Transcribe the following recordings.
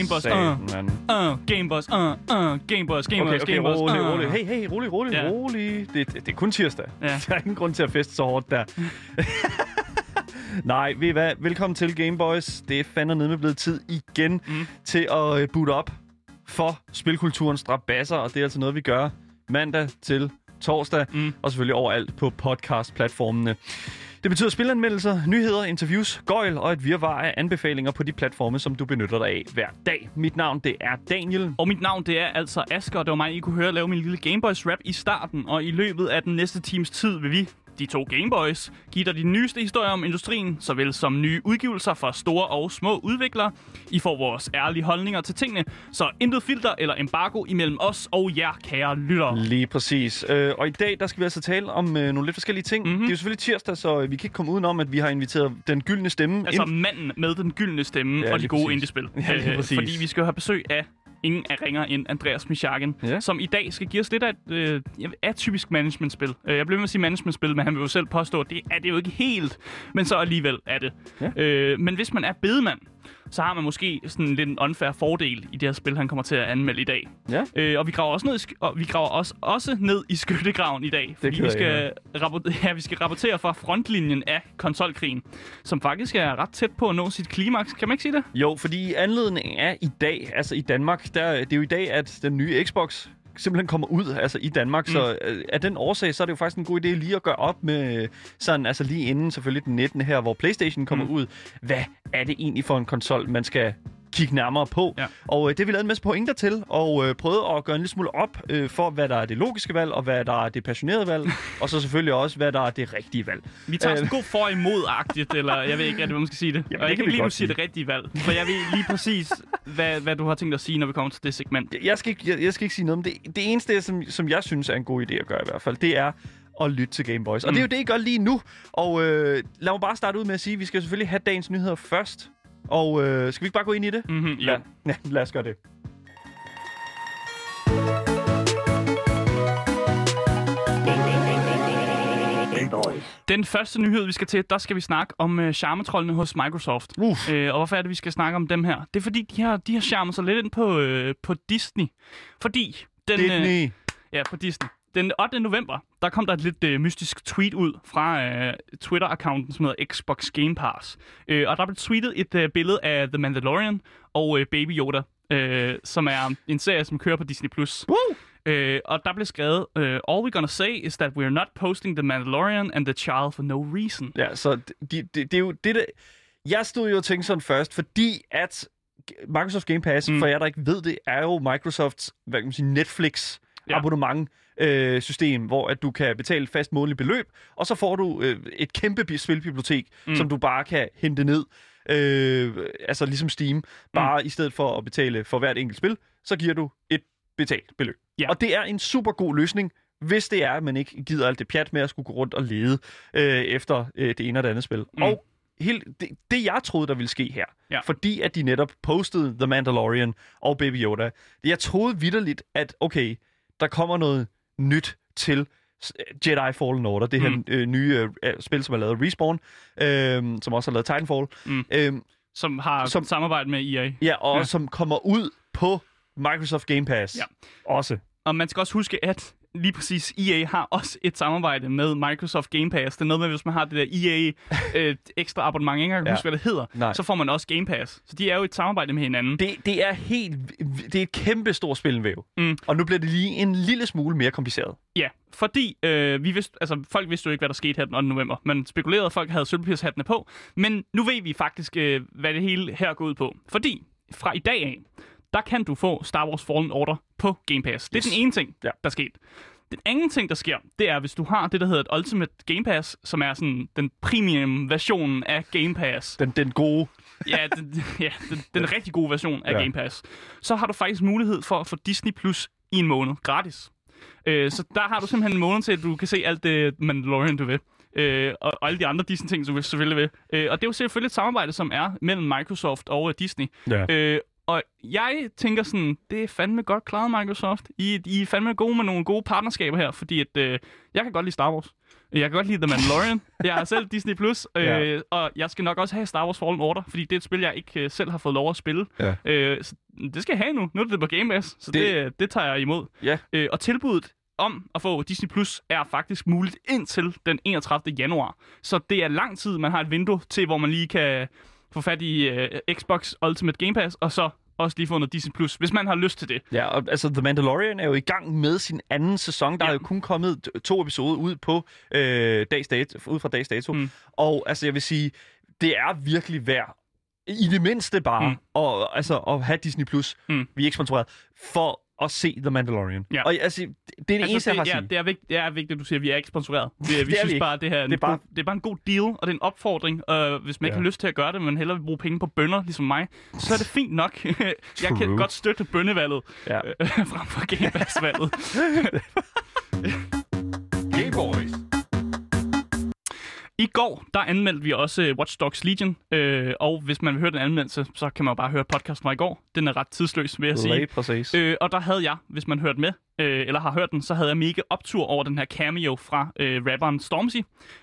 Uh, Gameboss, satan, uh. mand. Uh, Gameboss, uh, uh, Gameboss, Gameboss, Okay, okay, Gameboss, rolig, uh. rolig. Hey, hey, rolig, rolig, Ja. rolig. Det, det, det er kun tirsdag. Ja. Der er ingen grund til at feste så hårdt der. Nej, ved I hvad? Velkommen til Gameboys. Det er fandme nede med blevet tid igen mm. til at uh, boote op for spilkulturens strabasser, og det er altså noget, vi gør mandag til torsdag, mm. og selvfølgelig overalt på podcast-platformene. Det betyder spilanmeldelser, nyheder, interviews, gøjl og et virvar af anbefalinger på de platforme, som du benytter dig af hver dag. Mit navn, det er Daniel. Og mit navn, det er altså Asger, og det var mig, I kunne høre lave min lille Gameboys rap i starten. Og i løbet af den næste times tid vil vi, de to Gameboys, give dig de nyeste historier om industrien, såvel som nye udgivelser fra store og små udviklere. I får vores ærlige holdninger til tingene, så intet filter eller embargo imellem os og jer, kære lyttere. Lige præcis. Øh, og i dag, der skal vi altså tale om øh, nogle lidt forskellige ting. Mhm. Mm-hmm. Det er jo selvfølgelig tirsdag, så vi kan ikke komme udenom, at vi har inviteret den gyldne stemme Altså ind. manden med den gyldne stemme Ja, og de gode præcis. indiespil. Ja, Øh, præcis. Fordi vi skal have besøg af ingen er ringer end Andreas Mishagen, Ja. som i dag skal give os lidt af et øh, atypisk managementspil. Øh, jeg bliver med at sige managementspil, men han vil jo selv påstå, at det er det jo ikke helt, men så alligevel er det. Ja. Øh, men hvis man er bedemand, så har man måske sådan lidt en unfair fordel i det her spil, han kommer til at anmelde i dag. Ja. Øh, og vi graver også ned i, sk- og vi graver også, også ned i skyttegraven i dag, fordi vi skal, rapport- ja, vi skal rapportere fra frontlinjen af konsolkrigen, som faktisk er ret tæt på at nå sit klimaks. Kan man ikke sige det? Jo, fordi i anledning af i dag, altså i Danmark, der, det er jo i dag, at den nye Xbox simpelthen kommer ud altså i Danmark, mm. så øh, af den årsag, så er det jo faktisk en god idé lige at gøre op med sådan, altså lige inden selvfølgelig den 19. her, hvor Playstation kommer mm. ud. Hvad er det egentlig for en konsol, man skal kigge nærmere på. Ja. Og øh, det vi lavet en masse pointer til, og øh, prøvet at gøre en lille smule op øh, for, hvad der er det logiske valg, og hvad der er det passionerede valg, og så selvfølgelig også, hvad der er det rigtige valg. Vi tager Øh. sådan god for imod-agtigt, eller jeg ved ikke rigtig, hvad man skal sige det. Jamen, og det jeg kan vi lige nu sige sige. det rigtige valg, for jeg ved lige præcis, hvad, hvad du har tænkt at sige, når vi kommer til det segment. Jeg skal ikke, jeg, jeg skal ikke sige noget om det. Det eneste, som, som jeg synes er en god idé at gøre i hvert fald, det er at lytte til Game Boys. Og Mm. det er jo det, I gør lige nu. Og øh, lad mig bare starte ud med at sige, at vi skal selvfølgelig have dagens nyheder først. Og øh, skal vi ikke bare gå ind i det? Mm-hmm. Ja, ja, lad os gøre det. Den første nyhed, vi skal til, der skal vi snakke om uh, charmetrollene hos Microsoft. Uff. Øh, og hvorfor er det, vi skal snakke om dem her? Det er fordi, de har, de har charmet sig lidt ind på, øh, på Disney. Fordi den, øh, Disney. Ja, på Disney. Den 8. november, der kom der et lidt øh, mystisk tweet ud fra øh, Twitter-accounten, som hedder Xbox Game Pass. Øh, og der blev tweetet et øh, billede af The Mandalorian og øh, Baby Yoda, øh, som er en serie, som kører på Disney+. Plus. Øh, og der blev skrevet, øh, All we're gonna say is that we're not posting The Mandalorian and the child for no reason. Ja, så det, det, det er jo det, der... Jeg stod jo og tænkte sådan først, fordi at Microsoft Game Pass, Mm. for jer, der ikke ved det, er jo Microsofts hvad kan man sige, Netflix ja. abonnement øh, system, hvor at du kan betale et fast månedligt beløb, og så får du øh, et kæmpe bi- spilbibliotek, Mm. mm. som du bare kan hente ned. Øh, altså ligesom Steam. Bare mm. i stedet for at betale for hvert enkelt spil, så giver du et betalt beløb. Ja. Og det er en super god løsning, hvis det er, at man ikke gider alt det pjat med at skulle gå rundt og lede øh, efter øh, det ene og det andet spil. Mm. Mm. Og helt, det, det, jeg troede, der ville ske her, Ja. fordi at de netop postede The Mandalorian og Baby Yoda, jeg troede vidderligt, at okay, der kommer noget nyt til s- Jedi Fallen Order, det her Mm. mm. øh, nye øh, spil, som er lavet Respawn, øh, som også har lavet Titanfall, Mm. øh, Som har som, samarbejde med EA. ja, og ja. som kommer ud på Microsoft Game Pass Ja. også. Og man skal også huske, at lige præcis EA har også et samarbejde med Microsoft Game Pass. Det er noget med, hvis man har det der EA øh, ekstra abonnement, jeg ikke engang Ja. huske, hvad det hedder, Nej. så får man også Game Pass. Så de er jo et samarbejde med hinanden. Det, det er helt, det er et kæmpe stort spilvæv. Mm. Og nu bliver det lige en lille smule mere kompliceret. Ja, fordi øh, vi vidste, altså, folk vidste jo ikke, hvad der skete her den 8. november. Man spekulerede, at folk havde sølvpapirshattene på. Men nu ved vi faktisk, øh, hvad det hele her går ud på. Fordi fra i dag af, der kan du få Star Wars Fallen Order på Game Pass. Det er Yes. den ene ting, Ja. der er sket. Den anden ting, der sker, det er, hvis du har det, der hedder et Ultimate Game Pass, som er sådan den premium version af Game Pass. Den, den gode. Ja, den, ja, den, den rigtig gode version af Ja. Game Pass. Så har du faktisk mulighed for at få Disney Plus i en måned gratis. Øh, så der har du simpelthen en måned til, at du kan se alt det Mandalorian, du vil. Øh, og, og alle de andre Disney-ting, du vil selvfølgelig vil. Øh, og det er jo selvfølgelig et samarbejde, som er mellem Microsoft og Disney. Ja. Øh, og jeg tænker sådan, det er fandme godt klaret, Microsoft. I, I er fandme gode med nogle gode partnerskaber her, fordi at, øh, jeg kan godt lide Star Wars. Jeg kan godt lide The Mandalorian. jeg har selv Disney+, Plus, øh, Ja. og jeg skal nok også have Star Wars Fallen Order, fordi det er et spil, jeg ikke øh, selv har fået lov at spille. Ja. Øh, så det skal jeg have nu. Nu er det på Game Pass, så det, Det- det, det tager jeg imod. Ja. Øh, og tilbuddet om at få Disney Plus er faktisk muligt indtil den 31. januar. Så det er lang tid, man har et vindue til, hvor man lige kan få fat i øh, Xbox Ultimate Game Pass, og så også lige få noget Disney Plus, hvis man har lyst til det. Ja, og altså The Mandalorian er jo i gang med sin anden sæson. Der Ja. er jo kun kommet to episoder ud på øh, dags dato, ud fra dags dato. Mm. Og altså, jeg vil sige, det er virkelig værd i det mindste bare mm. og, altså, at have Disney+. Plus. Mm. Vi er ikke sponsoreret for at se The Mandalorian. Ja. Og altså, det det er det Altså, eneste, jeg har det, ja, det, er vigtigt, det er vigtigt, at du siger, at vi er ikke sponsoreret. Vi, vi Det er vi synes ikke. bare, det her er, Det er bare- god, det er bare en god deal, og det er en opfordring. Og hvis man ikke Ja. har lyst til at gøre det, men hellere vil bruge penge på bønder, ligesom mig, så er det fint nok. jeg kan godt støtte bønnevalget Ja. øh, frem for Game Pass-valget. I går, der anmeldte vi også øh, Watch Dogs Legion, øh, og hvis man vil høre den anmeldelse, så kan man jo bare høre podcasten fra i går. Den er ret tidsløs, vil jeg sige. Lige præcis. Øh, og der havde jeg, hvis man hørte med, øh, eller har hørt den, så havde jeg mega optur over den her cameo fra øh, rapperen Stormzy.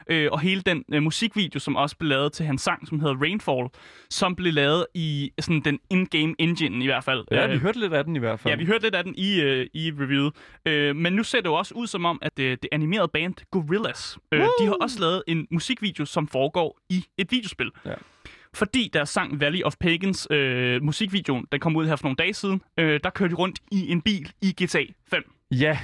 Øh, og hele den øh, musikvideo, som også blev lavet til hans sang, som hedder Rainfall, som blev lavet i sådan den in-game engine i hvert fald. Ja, Øh, vi hørte lidt af den i hvert fald. Ja, vi hørte lidt af den i, øh, i reviewet. Øh, men nu ser det jo også ud som om, at øh, det animerede band Gorillaz, øh, de har også lavet en musikvideo, som foregår i et videospil. Ja. Fordi deres sang Valley of Pagans, øh, musikvideoen, den kom ud her for nogle dage siden, øh, der kørte de rundt i en bil i GTA 5. Ja,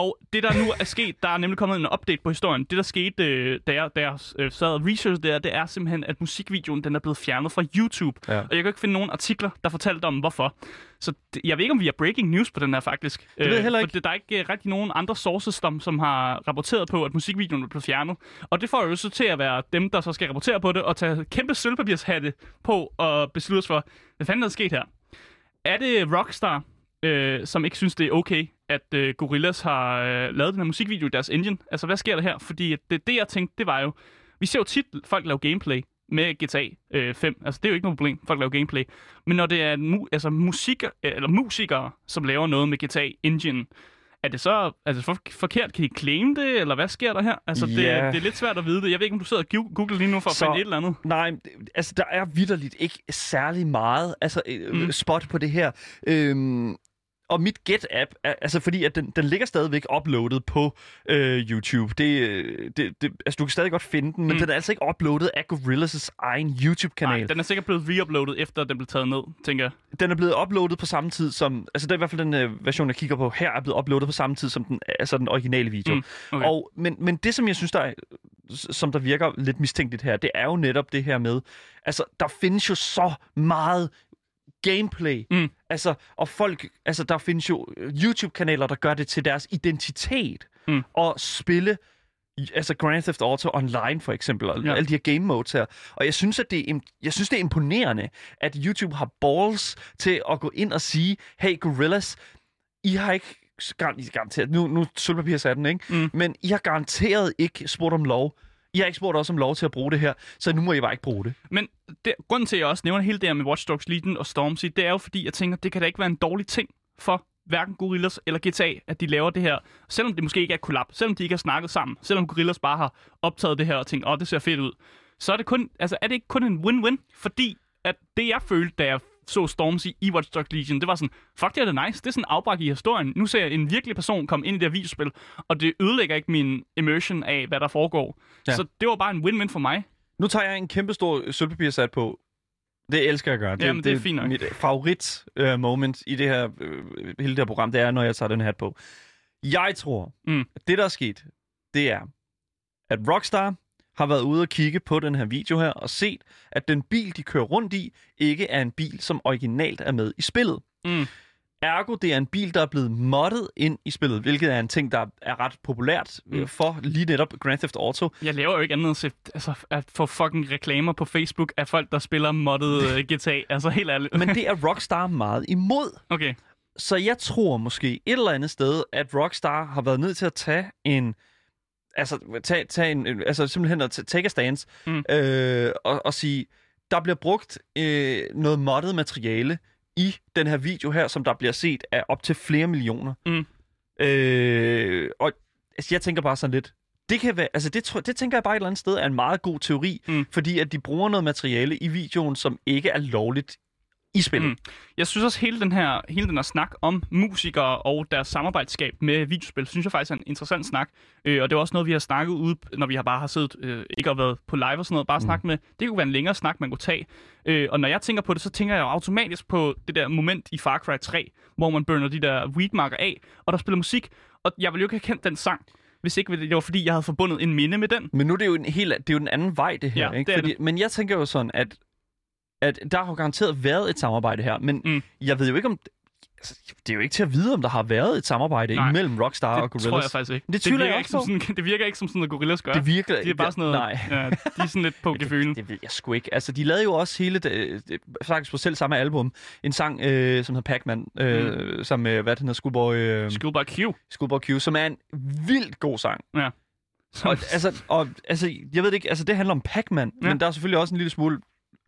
og det, der nu er sket, der er nemlig kommet en update på historien. Det, der skete, øh, da jeg, da jeg øh, sad og research der, det er simpelthen, at musikvideoen den er blevet fjernet fra YouTube. Ja. Og jeg kan ikke finde nogen artikler, der fortalte om, hvorfor. Så det, jeg ved ikke, om vi har breaking news på den her, faktisk. ved jeg heller For ikke. det, der er ikke øh, rigtig nogen andre sources, som, som har rapporteret på, at musikvideoen er blevet fjernet. Og det får jo så til at være dem, der så skal rapportere på det, og tage kæmpe sølvpapirshatte på og beslutte os for, hvad fanden er der sket her? Er det Rockstar, øh, som ikke synes, det er okay, at øh, Gorillaz har øh, lavet den her musikvideo i deres engine? Altså, hvad sker der her? Fordi det, det, jeg tænkte, det var jo... Vi ser jo tit folk lave gameplay med GTA øh, 5. Altså, det er jo ikke noget problem, folk laver gameplay. Men når det er mu- altså, musik, eller musikere, som laver noget med GTA Engine, er det så altså, for, forkert? Kan de claim det, eller hvad sker der her? Altså, det, Ja. det er lidt svært at vide det. Jeg ved ikke, om du sidder og googler lige nu for at Så- finde et eller andet. Nej, det- altså der er vidderligt ikke særlig meget altså, øh, mm. spot på det her. Øhm, og mit Get-app, er, altså fordi at den, den ligger stadigvæk uploadet på øh, YouTube. Det, øh, det, det, altså du kan stadig godt finde den, men Mm. den er altså ikke uploadet af Gorillaz' egen YouTube-kanal. Nej, den er sikkert blevet reuploadet, efter den blev taget ned, tænker jeg. Den er blevet uploadet på samme tid som... Altså det er i hvert fald den øh, version, jeg kigger på her, er blevet uploadet på samme tid som den, altså den originale video. Mm, okay. og, men, men det, som jeg synes, der er, som der virker lidt mistænkeligt her, det er jo netop det her med... Altså, der findes jo så meget gameplay. Mm. Altså, og folk... Altså, der findes jo øh, YouTube-kanaler, der gør det til deres identitet. Mm. Og spille altså Grand Theft Auto Online for eksempel, og Ja. alle de her game modes her. Og jeg synes, at det er, jeg synes, det er imponerende, at YouTube har balls til at gå ind og sige, hey Gorillaz, I har ikke garanteret, nu, nu sølvpapir sat den, ikke? Mm. Men I har garanteret ikke spurgt om lov. I har ikke spurgt os om lov til at bruge det her, så nu må I bare ikke bruge det. Men det, grunden til, at jeg også nævner hele det her med Watch Dogs Legion og Stormzy, det er jo fordi, jeg tænker, det kan da ikke være en dårlig ting for hverken Gorillas eller GTA, at de laver det her, selvom det måske ikke er kollab, selvom de ikke har snakket sammen, selvom Gorillas bare har optaget det her og tænkt, åh, det ser fedt ud, så er det kun, altså er det ikke kun en win-win, fordi at det jeg følte, da jeg så Stormzy i Watch Dogs Legion, det var sådan, fuck, det er da nice, det er sådan afbræk i historien. Nu ser jeg en virkelig person komme ind i det her videospil, og det ødelægger ikke min immersion af, hvad der foregår. Ja. Så det var bare en win-win for mig. Nu tager jeg en kæmpe stor sølvpapirsat på. Det elsker jeg at gøre. Jamen, det er fint nok. Mit favorit uh, moment i det her, uh, hele det her program, det er, når jeg tager den hat på. Jeg tror, Mm. at det, der er sket, det er, at Rockstar har været ude og kigge på den her video her, og set, at den bil, de kører rundt i, ikke er en bil, som originalt er med i spillet. Mm. Ergo, det er en bil, der er blevet moddet ind i spillet, hvilket er en ting, der er ret populært Mm. mm. for lige netop Grand Theft Auto. Jeg laver jo ikke andet end at, se, altså, at få fucking reklamer på Facebook af folk, der spiller moddet uh, GTA. Altså helt ærligt. Men det er Rockstar meget imod. Okay. Så jeg tror måske et eller andet sted, at Rockstar har været nødt til at tage en... Altså, tage, tage en, altså simpelthen at ta- take a stance Mm. øh, og, og sige, der bliver brugt øh, noget moddet materiale i den her video her, som der bliver set af op til flere millioner. Mm. Øh, og altså, jeg tænker bare sådan lidt, det kan være, altså det, tror, det tænker jeg bare et eller andet sted er en meget god teori, mm. fordi at de bruger noget materiale i videoen, som ikke er lovligt i spillet. Mm. Jeg synes også, hele den her, hele den her snak om musikere og deres samarbejdsskab med videospil, synes jeg faktisk er en interessant snak. Øh, og det er også noget, vi har snakket ude, når vi har bare har siddet, øh, ikke har været på live og sådan noget, bare mm. snakket med. Det kunne være en længere snak, man kunne tage. Øh, og når jeg tænker på det, så tænker jeg jo automatisk på det der moment i Far Cry 3, hvor man burner de der weedmarker af, og der spiller musik. Og jeg ville jo ikke have kendt den sang, hvis ikke det var fordi, jeg havde forbundet en minde med den. Men nu er det jo en helt, det er jo den anden vej, det her. Ja, ikke? det Fordi, Men jeg tænker jo sådan, at, at der har garanteret været et samarbejde her, men Mm. jeg ved jo ikke om... Altså, det er jo ikke til at vide, om der har været et samarbejde Nej, imellem Rockstar og Det Gorillaz. tror jeg faktisk ikke. Det tvivler virker jeg ikke som sådan, det virker ikke som sådan noget, Gorillaz gør. Det virker... det er bare sådan noget, Nej. ja, de er sådan lidt på gefylen. Det, det ved jeg sgu ikke. Altså, de lavede jo også hele, det, det, faktisk på selv samme album, en sang, øh, som hedder Pac-Man, øh, mm. som, øh, hvad den hedder, Schoolboy, øh, Schoolboy Q. Schoolboy Q, som er en vildt god sang. Ja. Og, altså, og, altså, jeg ved det ikke, altså, det handler om Pac-Man, ja. men der er selvfølgelig også en lille smule,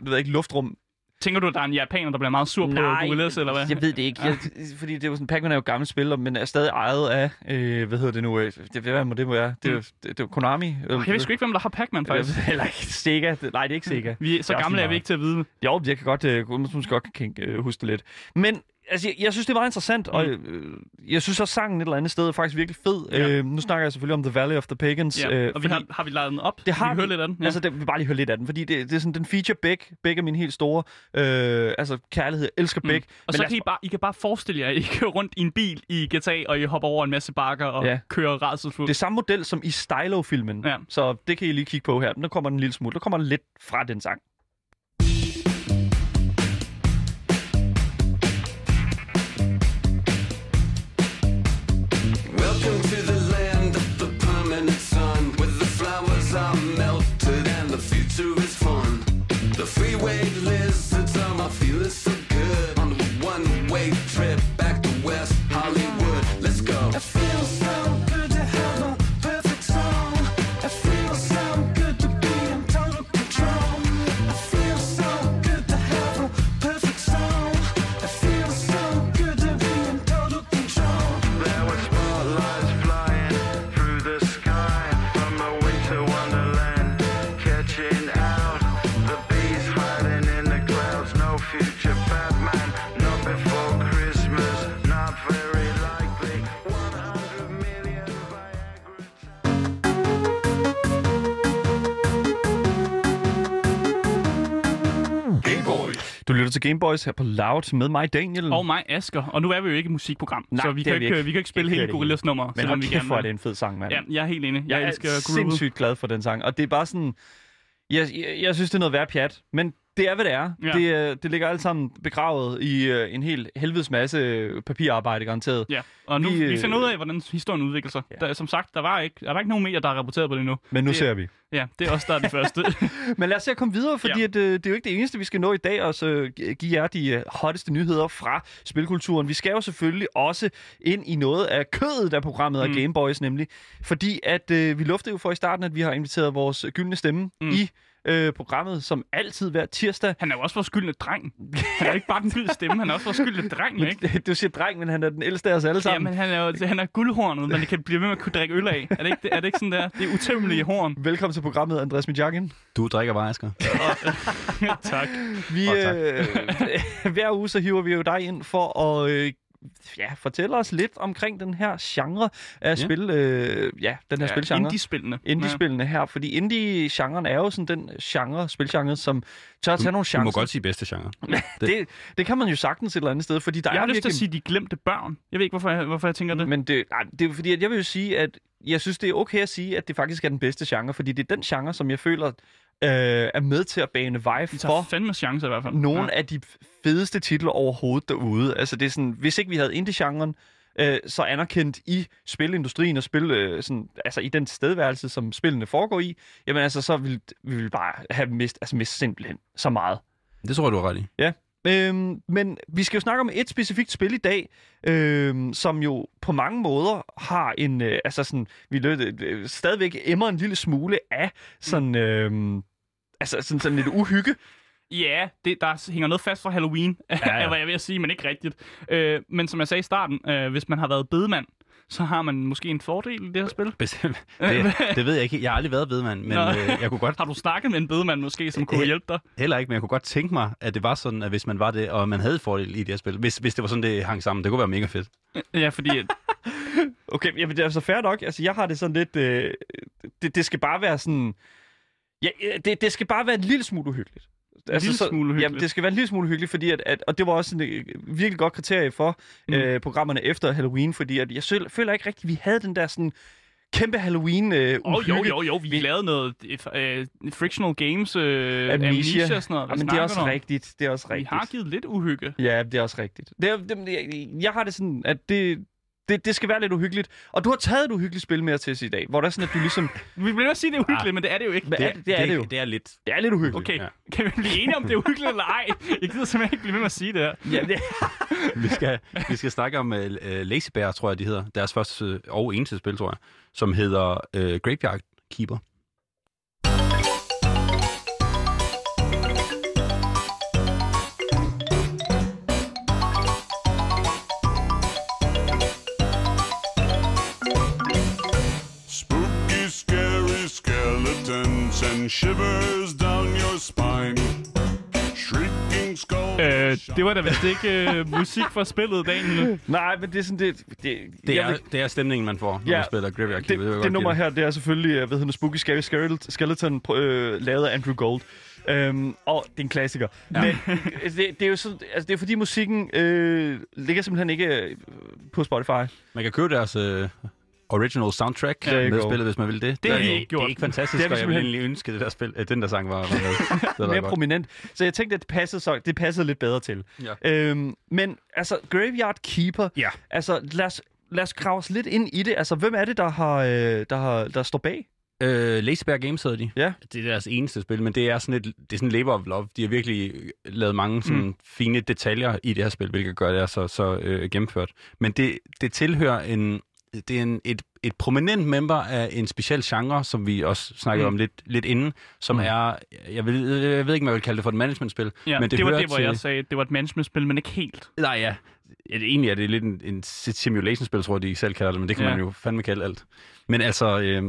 jeg ved ikke, luftrum. Tænker du, at der er en japaner, der bliver meget sur på Gorillaz, eller hvad? jeg ved det ikke. Jeg, fordi det er jo sådan, Pac-Man er jo et gammelt spil, men er stadig ejet af, øh, hvad hedder det nu, øh, det, hvad må det være? Det, er jo- det, det er Konami. Mm. Jeg ved sgu ikke, hvem der har Pac-Man, faktisk. Eller ikke Sega. Det- Nej, det er ikke Sega. Vi er så Det er gamle er vi ikke til at vide det. Jo, jeg kan godt, øh, måske godt kan øh, huske det lidt. Men altså, jeg, jeg synes, det er meget interessant, mm. og øh, jeg synes også, sangen et eller andet sted er faktisk virkelig fed. Ja. Øh, nu snakker jeg selvfølgelig om The Valley of the Pagans. Ja. øh, og vi har, har vi lavet den op? Det har vi. vi. lidt af den? Ja. Altså, det, vi bare lige høre lidt af den, fordi det, det er sådan, den feature begge, begge er mine helt store, øh, altså kærlighed, jeg elsker begge. Mm. Og så kan I, bare, I kan bare forestille jer, at I kører rundt i en bil i GTA, og I hopper over en masse bakker og Ja. kører rædselsfuldt. Det er samme model som i Stylo-filmen, Ja. så det kan I lige kigge på her. Nu kommer den en lille smule, der kommer lidt fra den sang. Du lytter til Gameboys her på Loud med mig, Daniel. Og mig, Asker. Og nu er vi jo ikke et musikprogram, Nej, så vi kan, vi ikke, ikke. vi kan ikke spille Det hele Gorillaz nummer, Men hold vi kæft, hvor er det en fed sang, mand. Ja, jeg er helt enig. Jeg, Jeg, elsker er sindssygt glad for den sang, og det er bare sådan... Jeg, jeg, jeg synes, det er noget værd pjat, men det er, hvad det er. Ja. Det, øh, det ligger alt sammen begravet i øh, en hel helvedes masse øh, papirarbejde, garanteret. Ja, og nu Vi, vi, øh, finder ud af, hvordan historien udvikler sig. Ja. Der, som sagt, der, var ikke, er der ikke nogen medier, der har rapporteret på det nu. Men nu Det- ser vi. Ja, det er også der er det første. Men lad os se at komme videre, fordi Ja. at, øh, det er jo ikke det eneste, vi skal nå i dag, og så give jer de øh, hotteste nyheder fra spilkulturen. Vi skal jo selvfølgelig også ind i noget af kødet af programmet af Mm. Gameboys, nemlig. Fordi at øh, vi luftede jo for i starten, at vi har inviteret vores gyldne stemme Mm. mm. i øh, programmet, som altid hver tirsdag. Han er jo også vores skyldne dreng. Han er ikke bare den gyldne stemme, han er også vores skyldne dreng, ikke? Du siger dreng, men han er den ældste af os alle Ja, sammen. men han er jo han er guldhornet, men det kan blive ved med at kunne drikke øl af. Er det ikke, er det ikke sådan der? Det er utømmelige horn. Velkommen til programmet, Andreas Midjakin. Du drikker bare, Asger. tak. Vi, Åh, tak. øh, hver uge så hiver vi jo dig ind for at øh, ja, fortælle os lidt omkring den her genre af Ja. spil. Øh, ja, den her ja, spilgenre. Indie-spillene. Indie-spillene her, fordi indie-genren er jo sådan den genre, spilgenre, som tør at tage nogle Du chancer. må godt sige bedste genre. det, det kan man jo sagtens et eller andet sted, fordi der Jeg er har lyst til at sige, de glemte børn. Jeg ved ikke, hvorfor jeg, hvorfor jeg tænker det. Men det, nej, det er fordi, at jeg vil jo sige, at jeg synes, det er okay at sige, at det faktisk er den bedste genre, fordi det er den genre, som jeg føler øh, er med til at bane vej De tager for fandme chancer i hvert fald. nogle ja. af de fedeste titler overhovedet derude. Altså det er sådan, hvis ikke vi havde indie-genren, øh, så anerkendt i spilindustrien og spil, øh, sådan, altså i den stedværelse, som spillene foregår i, jamen altså, så ville vi ville bare have mist, altså mist simpelthen så meget. Det tror jeg, du har ret i. Øhm, men vi skal jo snakke om et specifikt spil i dag, øhm, som jo på mange måder har en, øh, altså sådan, vi lød, øh, stadigvæk emmer en lille smule af sådan, øhm, altså sådan, sådan lidt uhygge. Ja, det, der hænger noget fast fra Halloween, ja, ja. hvad jeg vil sige, men ikke rigtigt. Øh, men som jeg sagde i starten, øh, hvis man har været bedemand, så har man måske en fordel i det her spil. Bestemt. Det, det ved jeg ikke. Jeg har aldrig været bedemand, men Nå. øh, jeg kunne godt, Har du snakket med en bedemand måske, som kunne Øh, hjælpe dig? heller ikke, men jeg kunne godt tænke mig, at det var sådan, at hvis man var det, og man havde fordel i det her spil, hvis, hvis det var sådan, det hang sammen, det kunne være mega fedt. Ja, fordi Okay, jamen det er altså fair nok. Altså, jeg har det sådan lidt... Øh, det, det skal bare være sådan... Ja, det, det skal bare være en lille smule uhyggeligt. Altså, lille smule uhyggeligt. Jamen, det skal være en lille smule uhyggeligt, fordi at, at, og det var også en øh, virkelig godt kriterie for mm. øh, programmerne efter Halloween, fordi at jeg selv, føler ikke rigtigt, at vi havde den der sådan kæmpe Halloween øh, oh, jo, jo, jo, vi, Vi- lavede noget øh, frictional games, øh, Amnesia. amnesia og sådan noget. Jamen, det er også om? rigtigt. Det er også Vi rigtigt. har givet lidt uhygge. Ja, det er også rigtigt. Det er, det, jeg, jeg har det sådan, at det, det, det skal være lidt uhyggeligt. Og du har taget et uhyggeligt spil med os til os i dag, hvor der er sådan, at du ligesom... Vi vil også sige, det er uhyggeligt, Ah. men det er det jo ikke. Hvad er det? Det er det jo. Det er lidt. Det er lidt uhyggeligt. Okay, Ja. kan vi blive enige om, det er uhyggeligt eller ej? Jeg gider simpelthen ikke blive ved med at sige det her. Ja, det, Vi skal, vi skal snakke om uh, Lazy Bear, tror jeg, de hedder. Deres første og eneste spil, tror jeg, som hedder uh, Graveyard Keeper. Shivers down your spine. Shrieking skulls. Øh, det var da vist ikke øh, musik fra spillet, Daniel. nej, men det er sådan, det... Det, Det er, vil- det er stemningen, man får, når Ja, man spiller Graveyard det, Keeper. jeg det, godt nummer her, det er selvfølgelig, øh, hvad hedder det, Spooky Scary Skeleton- øh, lavet af Andrew Gold. Øhm, og det er en klassiker. Ja. Men øh, det, det, er jo sådan, altså, det er fordi musikken øh, ligger simpelthen ikke øh, på Spotify. Man kan købe deres uh, original soundtrack you med spillet, hvis man vil det. Det har er, ikke gjort. Det er ikke fantastisk, Det vi og jeg ville egentlig ønske, det der spil, at den der sang var, var med. Det havde mere godt. prominent. Så jeg tænkte, at det passede, så, det passede lidt bedre til. Ja. Øhm, men altså, Graveyard Keeper, Ja. altså lad os, lad os grave os lidt ind i det. Altså, hvem er det, der, har, øh, der, har, der står bag? Øh, Lazy Bear Games hedder de. Ja. Det er deres eneste spil, men det er sådan et det er sådan labor of love. De har virkelig lavet mange sådan mm. fine detaljer i det her spil, hvilket gør det er så, så øh, gennemført. Men det, det tilhører en, det er en, et, et prominent member af en speciel genre, som vi også snakkede Mm. om lidt, lidt inden, som Mm. er, jeg, vil, jeg ved ikke, om jeg vil kalde det for et managementspil, Ja, men det, det var det, hvor til, jeg sagde, det var et managementspil, men ikke helt. Nej, ja. egentlig er det lidt en, en simulation-spil, tror jeg, de selv kalder det, men det kan Ja. man jo fandme kalde alt. Men altså, øh,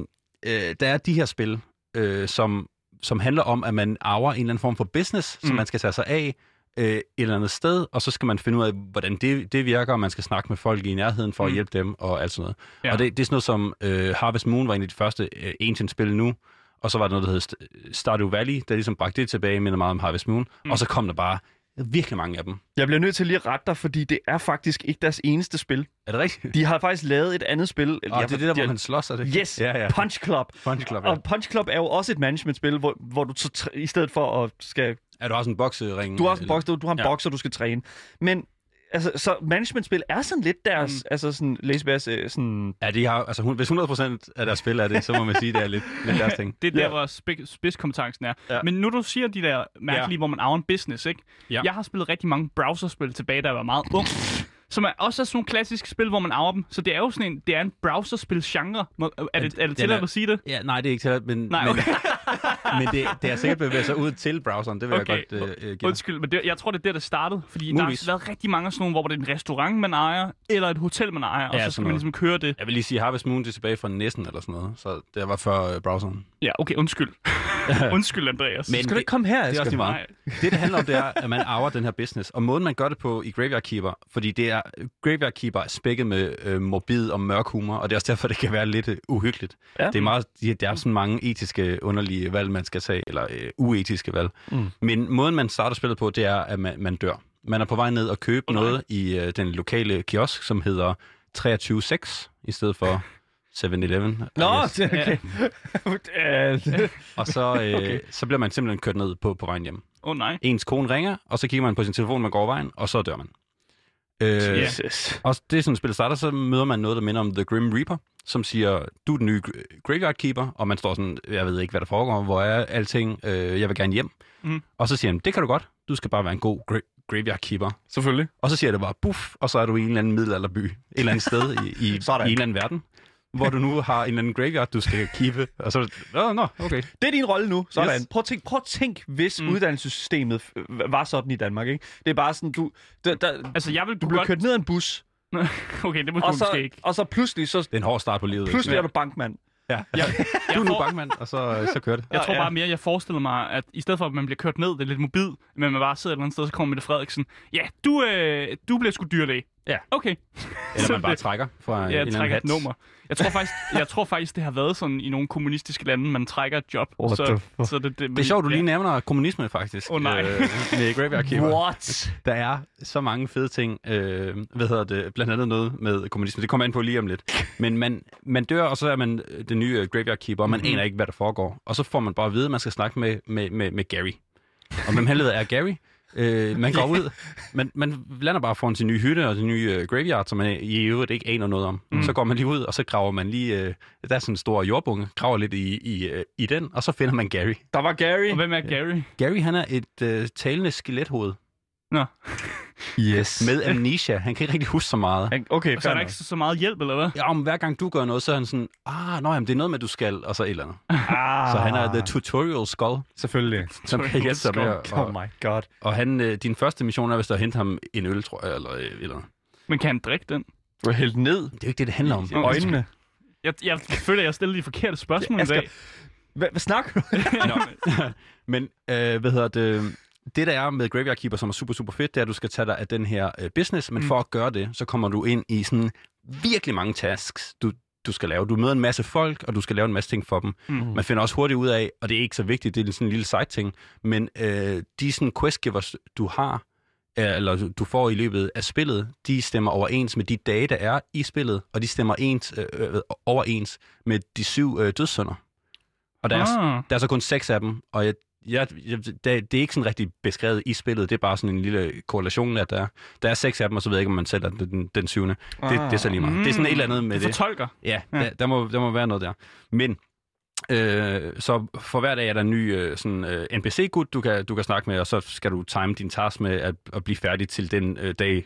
øh, der er de her spil, øh, som, som handler om, at man arver en eller anden form for business, mm. Mm. som man skal tage sig af øh, et eller andet sted, og så skal man finde ud af, hvordan det, det virker, og man skal snakke med folk i nærheden for at Mm. hjælpe dem, og alt sådan noget. Ja. Og det, det er sådan noget som øh, Harvest Moon var en af de første øh, Ancient-spil nu, og så var der noget, der hed St- Stardew Valley, der ligesom bragte det tilbage, minder meget om Harvest Moon, mm. og så kom der bare virkelig mange af dem. Jeg bliver nødt til lige at rette dig, fordi det er faktisk ikke deres eneste spil. Er det rigtigt? De har faktisk lavet et andet spil. Og det er det der, hvor han slås, er det? Yes, Ja, ja. Punch Club. Punch Club, ja. Og Punch Club er jo også et managementspil, hvor, hvor du så i stedet for at skal... Er du også en boksering? Du har, også en boks, du, du har en Ja. ja. bokser, du skal træne. Men altså, så managementspil er sådan lidt deres... Mm. Altså sådan, Lazy Bears, øh, sådan... Ja, de har, altså, hun- hvis 100% af deres spil er det, så må man sige, det er lidt, lidt deres ting. Det er der, Ja. hvor spids- spidskompetencen er. Ja. Men nu du siger de der mærkelige, Ja. hvor man arver en business, ikke? Ja. Jeg har spillet rigtig mange browserspil tilbage, da jeg var meget ung. Som er også er sådan nogle klassiske spil, hvor man arver dem. Så det er jo sådan en, det er en browserspil-genre. Er det, er det tilladt at sige det? Ja, nej, det er ikke til, men, Nej, okay. men det, det er sikkert bevæget sig ud til browseren, det vil Okay. jeg godt øh, øh, give. Undskyld, men det, jeg tror, det er der, det startede. Fordi Muligvis. der har været rigtig mange af sådan nogle, hvor det er en restaurant, man ejer, eller et hotel, man ejer, og Ja, så skal man ligesom køre det. Jeg vil lige sige, Harvest Moon det er tilbage fra næsten eller sådan noget, så det var før øh, browseren. Ja, okay, undskyld. undskyld, Andreas. Men Skal du ikke komme her, det er også lige meget. Nej. Det, det handler om, det er, at man arver den her business. Og måden, man gør det på i Graveyard Keeper, fordi det er, Graveyard Keeper er spækket med øh, morbid og mørk humor, og det er også derfor, det kan være lidt øh, uhyggeligt. Ja. Det er meget, der er sådan mange etiske, underlige valg, man skal tage, eller øh, uetiske valg. Mm. Men måden, man starter spillet på, det er, at man, man dør. Man er på vej ned og købe nej. noget i øh, den lokale kiosk, som hedder 23.6, i stedet for 7-Eleven. Nå, okay. Og så, øh, okay. så bliver man simpelthen kørt ned på, på vejen hjem. Åh oh, nej. Ens kone ringer, og så kigger man på sin telefon, man går vejen, og så dør man. Øh, Jesus. Og det er sådan, spillet starter, så møder man noget, der minder om The Grim Reaper, som siger, du er den nye Gra- Graveyard Keeper, og man står sådan, jeg ved ikke, hvad der foregår, hvor er alting, øh, jeg vil gerne hjem. Mhm. Og så siger han, det kan du godt, du skal bare være en god gra- Graveyard Keeper. Selvfølgelig. Og så siger det bare, buff, og så er du i en eller anden middelalderby, et eller andet sted i, i, i en eller anden verden, hvor du nu har en eller anden graveyard, du skal keepe, og så, nå, nå, okay. Det er din rolle nu. Sådan. Yes. Prøv, at tænk, prøv at tænk, hvis Mm. uddannelsessystemet øh, var sådan i Danmark. Ikke? Det er bare sådan, du, der, der, Altså, jeg vil du kunne bliver godt... kørt ned af en bus, Okay, det må du Og så, måske ikke. og så pludselig, så, Det er en hård start på livet. pludselig ikke? er du bankmand. Ja. Jeg, Du jeg, er nu bankmand, og så, så kører det. jeg tror Ja, ja. bare mere, jeg forestiller mig, at i stedet for, at man bliver kørt ned, det er lidt mobil, men man bare sidder et eller andet sted, så kommer Mette Frederiksen. Ja, du, øh, du bliver sgu dyrlæge. Ja. Okay. Eller man bare det- trækker fra en Jeg eller trækker et nummer. Jeg tror, faktisk, jeg tror faktisk, det har været sådan i nogle kommunistiske lande, man trækker et job. What så, the så det, det, Det er sjovt, du lige nævner kommunisme, faktisk. Åh, nej. Øh, med Graveyard Keeper. What? Der er så mange fede ting. Øh, hvad hedder det? Blandt andet noget med kommunisme. Det kommer ind på lige om lidt. Men man, man dør, og så er man øh, den nye øh, Graveyard Keeper, og man mm-hmm. aner ikke, hvad der foregår. Og så får man bare at vide, at man skal snakke med, med, med, med Gary. Og hvem helvede er Gary? Øh, man går ud, man, man lander bare foran sin nye hytte og sin nye øh, graveyard, som man i øvrigt ikke aner noget om. Mm. Så går man lige ud, og så graver man lige, øh, der er sådan en stor jordbunke, graver lidt i, i, øh, i den, og så finder man Gary. Der var Gary. Og hvem er Gary? Gary, han er et øh, talende skelethoved Nå, Yes. med amnesia. Han kan ikke rigtig huske så meget. Han- Okay, så er der ikke så så meget hjælp, eller hvad? Ja, om hver gang du gør noget, så er han sådan, ah, nå, jamen, det er noget med, du skal, og så et eller andet. Ah, Så han er the tutorial skull, Selvfølgelig. som kan hjælpe sig med. at- Oh my god. Og han, øh, din første mission er, hvis der hente ham en øl, tror jeg, eller øh, et eller andet. Men kan han drikke den? Du er hældt ned Det er jo ikke det, det handler om. i øjnene. Jeg, jeg føler, at jeg stillede de forkerte spørgsmål i dag. Hvad, hvad snakker du? Nå. Men øh, hvad hedder det? Det, der er med Graveyard Keeper, som er super, super fedt, det er, at du skal tage dig af den her øh, business, men mm. for at gøre det, så kommer du ind i sådan virkelig mange tasks, du, du skal lave. Du møder en masse folk, og du skal lave en masse ting for dem. Mm. Man finder også hurtigt ud af, og det er ikke så vigtigt, det er sådan en lille side-ting, men øh, de sådan questgivers, du har, eller du- får i løbet af spillet, de stemmer overens med de dage, der er i spillet, og de stemmer ens, øh, øh, overens med de syv øh, dødssynder. Og der er, Ah. der er så kun seks af dem, og jeg, jeg, jeg, det, det er ikke sådan rigtig beskrevet i spillet, det er bare sådan en lille korrelation, at der, der er seks af dem, og så ved jeg ikke, om man selv er den, den syvende. Det, det er så lige meget. Det er sådan et eller andet med Det det. fortolker. Ja, Ja. Der, der, må, der må være noget der. Men øh, så for hver dag er der en ny øh, sådan, øh, NPC-gut, du kan, du kan snakke med, og så skal du time din task med at, at blive færdig til den øh, dag,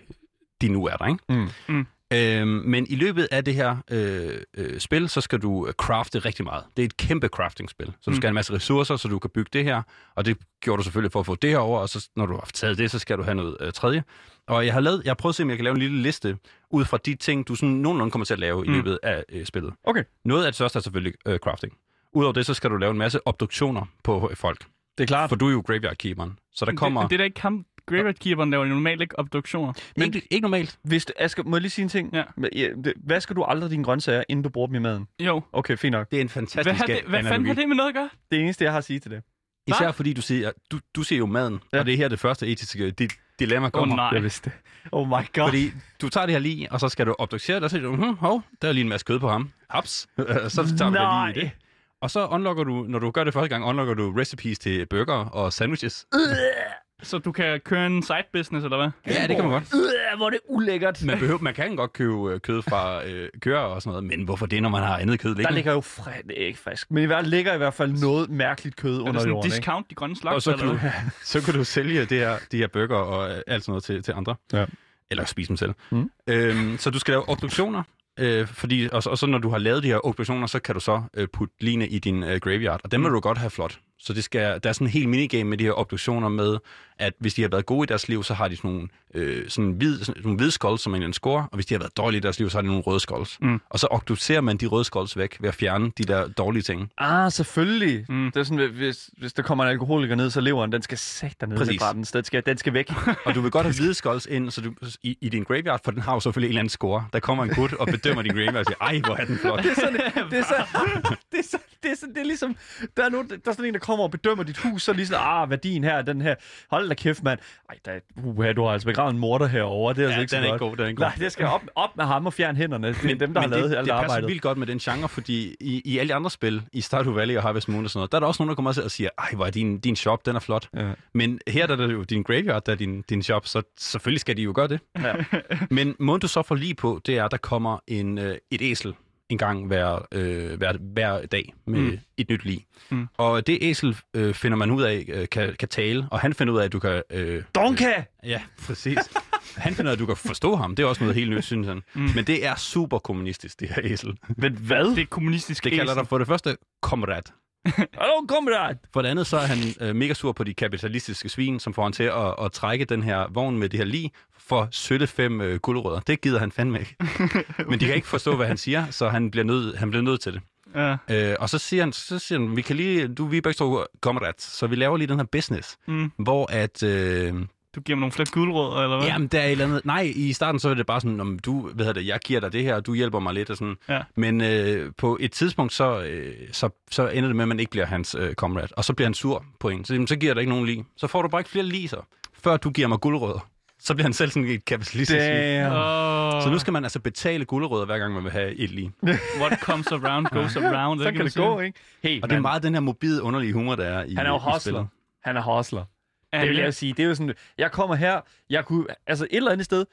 de nu er der, ikke? Mm. Mm. Øhm, men i løbet af det her øh, øh, spil, så skal du øh, crafte rigtig meget. Det er et kæmpe crafting-spil. Så du skal have en masse ressourcer, så du kan bygge det her. Og det gjorde du selvfølgelig for at få det her over, og så når du har taget det, så skal du have noget øh, tredje. Og jeg har, lavet, jeg har prøvet at se, om jeg kan lave en lille liste ud fra de ting, du sådan nogenlunde kommer til at lave mm. i løbet af øh, spillet. Okay. Noget af det største er selvfølgelig øh, crafting. Udover det, så skal du lave en masse obduktioner på øh, folk. Det er klart. For du er jo graveyard keeperen. Så der kommer... Det, det er da ikke ham. Graveyard Keeperen laver normalt ikke obduktioner. Men... Ikke, ikke normalt. Hvis, du- Asger, må jeg lige sige en ting? Ja. Det- Vasker du aldrig dine grøntsager, inden du bruger dem i maden? Jo. Okay, fint nok. Det er en Hvad, fantastisk har det, hvad fanden har det med noget at gøre? Det eneste, jeg har at sige til det. Især Hva? fordi du siger, du, du ser jo maden, Ja. og det er her det første etiske di- dilemma Åh kommer. nej. Jeg vidste det. Oh my god. Fordi du tager det her lige, og så skal du obducere det, og så siger du, hm, hov, der er lige en masse kød på ham. Haps. så tager du Nej. lige det. Og så unlocker du, når du gør det første gang, unlocker du recipes til burger og sandwiches. Så du kan køre en side business, eller hvad? Ja, det kan man godt. Øh, hvor er det ulækkert. Man, behøver, man kan godt købe øh, kød fra øh, køer og sådan noget, men hvorfor det, når man har andet kød Der liggende? ligger jo fri... det er ikke frisk. Men i hvert fald ligger i hvert fald noget mærkeligt kød Er det under sådan en jorden, ikke? discount, de grønne slags? Og så kan, eller du, så kan du sælge det her, de her burger og øh, alt sådan noget til, til andre. Ja. Eller spise dem selv. Mm. Øhm, så du skal lave obduktioner, øh, fordi, og, så, og så når du har lavet de her obduktioner, så kan du så øh, putte line i din øh, graveyard, og dem vil du godt have flot. Så det skal, der er sådan en helt minigame med de her obduktioner med, at hvis de har været gode i deres liv, så har de sådan nogle, øh, sådan hvid, sådan nogle hvide skulls, som en score, og hvis de har været dårlige i deres liv, så har de nogle røde skulls. Mm. Og så obducerer man de røde skulls væk ved at fjerne de der dårlige ting. Ah, selvfølgelig. Mm. Det er sådan, hvis, hvis der kommer en alkoholiker ned, så leveren, den skal sætte dernede Præcis. Den skal, den skal væk. Og du vil godt have hvide skulls ind så du, i, i din graveyard, for den har jo selvfølgelig en eller anden score. Der kommer en gut og bedømmer din graveyard og siger, ej, hvor er den flot. Det er sådan, det er så, det er så, det er, så, det er ligesom, der er, nogen, der er sådan en, der kommer og bedømmer dit hus, så er det lige sådan, ah, værdien her, den her, hold da kæft, mand. Ej, der, uh, du har altså begravet en morter herovre, det er altså Ja, ikke så den er godt. ikke god, den er ikke god. Nej, det skal op, op med ham og fjerne hænderne. Det er dem, der har lavet det, alt det passer arbejdet. vildt godt med den genre, fordi i, i alle de andre spil, i Stardew Valley og Harvest Moon og sådan noget, der er der også nogen, der kommer og siger, ej, hvor er din, din shop, den er flot. Ja. Men her der er det jo din graveyard, der er din, din shop, så selvfølgelig skal de jo gøre det. Ja. Men måden du så får lige på, det er, at der kommer en, øh, et æsel gang hver, øh, hver, hver dag med mm. et nyt lig. Mm. Og det æsel øh, finder man ud af øh, kan, kan tale, og han finder ud af, at du kan... Øh, Donka! Ja, præcis. Han finder ud af, at du kan forstå ham. Det er også noget helt nyt, synes han. Mm. Men det er super kommunistisk, det her æsel. Men hvad? Det er kommunistisk Det kalder æsel. dig for det første komrad. Hallo, kammerat! For det andet, så er han øh, mega sur på de kapitalistiske svin, som får han til at, at trække den her vogn med det her lig for sølle fem øh, guldrødder. Det gider han fandme ikke. Men de kan ikke forstå, hvad han siger, så han bliver nødt, han bliver nødt til det. Ja. Øh, og så siger han, så siger han, vi kan lige, du, vi begge to kammerat, så vi laver lige den her business, Mm. hvor at... Øh, Du giver mig nogle flere guldrødder, eller hvad? Jamen, der er et eller andet... Nej, i starten så er det bare sådan, om du, ved det, jeg giver dig det her, og du hjælper mig lidt og sådan. Ja. Men øh, på et tidspunkt, så, øh, så, så ender det med, at man ikke bliver hans øh, comrade, og så bliver han sur på en. Så, jamen, så giver der ikke nogen lige. Så får du bare ikke flere liser, før du giver mig guldrødder. Så bliver han selv sådan et kapitalistisk. Damn. Oh, Så nu skal man altså betale guldrødder, hver gang man vil have et lige. What comes around goes around. Så kan man det gå, ikke? Hey, Og det er meget den her mobile, underlige humor, der er i Han er jo hustler. Han er hustler. Det vil jeg sige. Det er jo sådan, jeg kommer her, jeg kunne, altså et eller andet sted,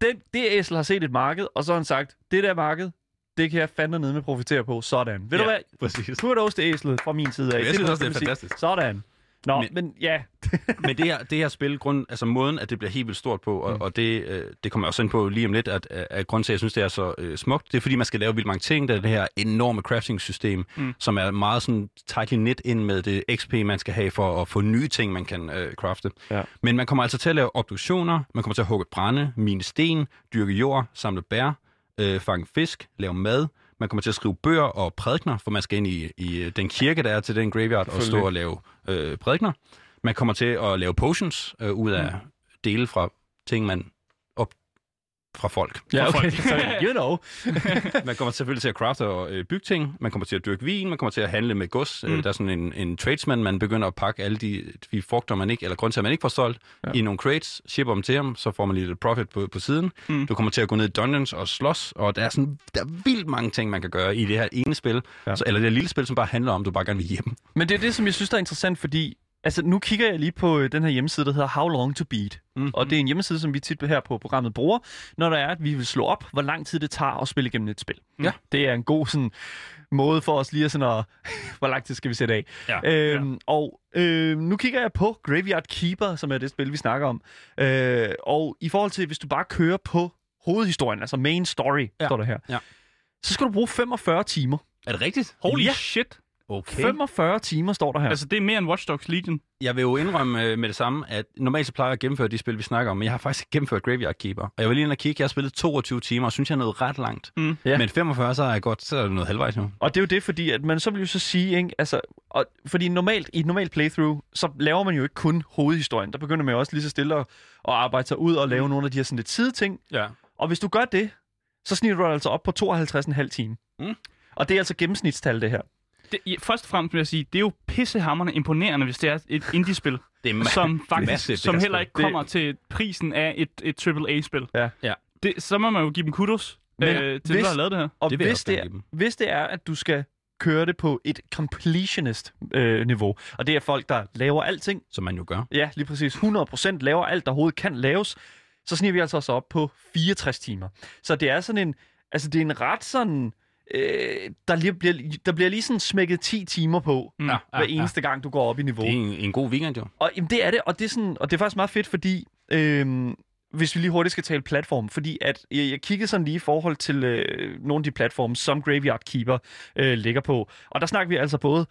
den, det æsel har set et marked, og så har han sagt, det der marked, det kan jeg fandme ned med profitere på. Sådan. Ved du Ja, hvad? præcis. Kudos til æslet fra min side af. Jeg synes må også, det er fantastisk. Sådan. Nå, men, Men- ja. Men det her, det her spil, grund, altså måden, at det bliver helt vildt stort på, og, mm. og det, øh, det kommer jeg også ind på lige om lidt, at, at, at grunden til, at jeg synes, det er så øh, smukt, det er, fordi man skal lave vildt mange ting. Der er det her enorme crafting-system, mm. som er meget sådan tightly knit ind med det XP, man skal have for at få nye ting, man kan øh, crafte. Ja. Men man kommer altså til at lave obduktioner, man kommer til at hugge brænde, mine sten, dyrke jord, samle bær, øh, fange fisk, lave mad, man kommer til at skrive bøger og prædikner, for man skal ind i, i øh, den kirke, der er til den graveyard, og stå og lave øh, prædikner. Man kommer til at lave potions øh, ud af mm. dele fra ting, man fra folk. Ja, okay. folk. You know. Man kommer selvfølgelig til at crafte og øh, bygge ting, man kommer til at dyrke vin, man kommer til at handle med gods. Mm. Øh, der er sådan en, en tradesman, man begynder at pakke alle de, de frugter, man ikke, eller at man ikke får solgt, ja. i nogle crates, shipper dem til ham, så får man lidt profit på, på siden. Mm. Du kommer til at gå ned i dungeons og slås, og der er, sådan, der er vildt mange ting, man kan gøre i det her ene spil, ja. så, eller det her lille spil, som bare handler om, at du bare gerne vil hjem. Men det er det, som jeg synes, der er interessant, fordi altså, nu kigger jeg lige på øh, den her hjemmeside, der hedder How Long to Beat. Mm. Og det er en hjemmeside, som vi tit her på programmet bruger, når der er, at vi vil slå op, hvor lang tid det tager at spille igennem et spil. Ja. Det er en god sådan, måde for os lige at sådan at, hvor lang tid skal vi sætte af. Ja. Øhm, Og øh, nu kigger jeg på Graveyard Keeper, som er det spil, vi snakker om. Øh, og i forhold til, hvis du bare kører på hovedhistorien, altså main story, ja. Ja. står der her, Ja. så skal du bruge 45 timer. Er det rigtigt? Holy Ja. shit. Okay. 45 timer står der her. Altså, det er mere end Watch Dogs Legion. Jeg vil jo indrømme øh, med det samme, at normalt så plejer jeg at gennemføre de spil, vi snakker om, men jeg har faktisk gennemført Graveyard Keeper. Og jeg vil lige ind og kigge, jeg har spillet 22 timer, og synes, jeg er nået ret langt. Mm. Ja. Men 45, så er jeg godt, så er det noget halvvejs nu. Og det er jo det, fordi at man så vil jo så sige, ikke, altså, og, fordi normalt, i et normalt playthrough, så laver man jo ikke kun hovedhistorien. Der begynder man jo også lige så stille at, at arbejde sig ud og lave mm. nogle af de her sådan lidt sideting. Ja. Og hvis du gør det, så sniger du altså op på 52,5 timer. Mm. Og det er altså gennemsnitstal, det her. Det, ja, først og fremmest vil jeg sige, det er jo pissehammerende imponerende, hvis det er et indie-spil, Det er som faktisk, massivt, det som heller ikke kommer til prisen af et, et AAA-spil. Ja. Ja. Det, så må man jo give dem kudos Men øh, til hvis- dem, der har lavet det her. Og Det hvis, det er, give dem. hvis det er, at du skal køre det på et completionist-niveau, og det er folk, der laver alting, Som man jo gør. ja, lige præcis 100% laver alt, der overhovedet kan laves, så sniger vi altså også op på 64 timer. Så det er sådan en, altså det er en ret sådan, øh, der, lige bliver, der bliver lige sådan smækket 10 timer på, mm. Ja, hver eneste gang, du går op i niveau. Det er en, en god weekend, jo. Og jamen, det er det, og det er, sådan, og det er faktisk meget fedt, fordi øhm, hvis vi lige hurtigt skal tale platform, fordi at jeg, jeg kiggede sådan lige i forhold til øh, nogle af de platforme, som Graveyard Keeper øh, ligger på. Og der snakker vi altså både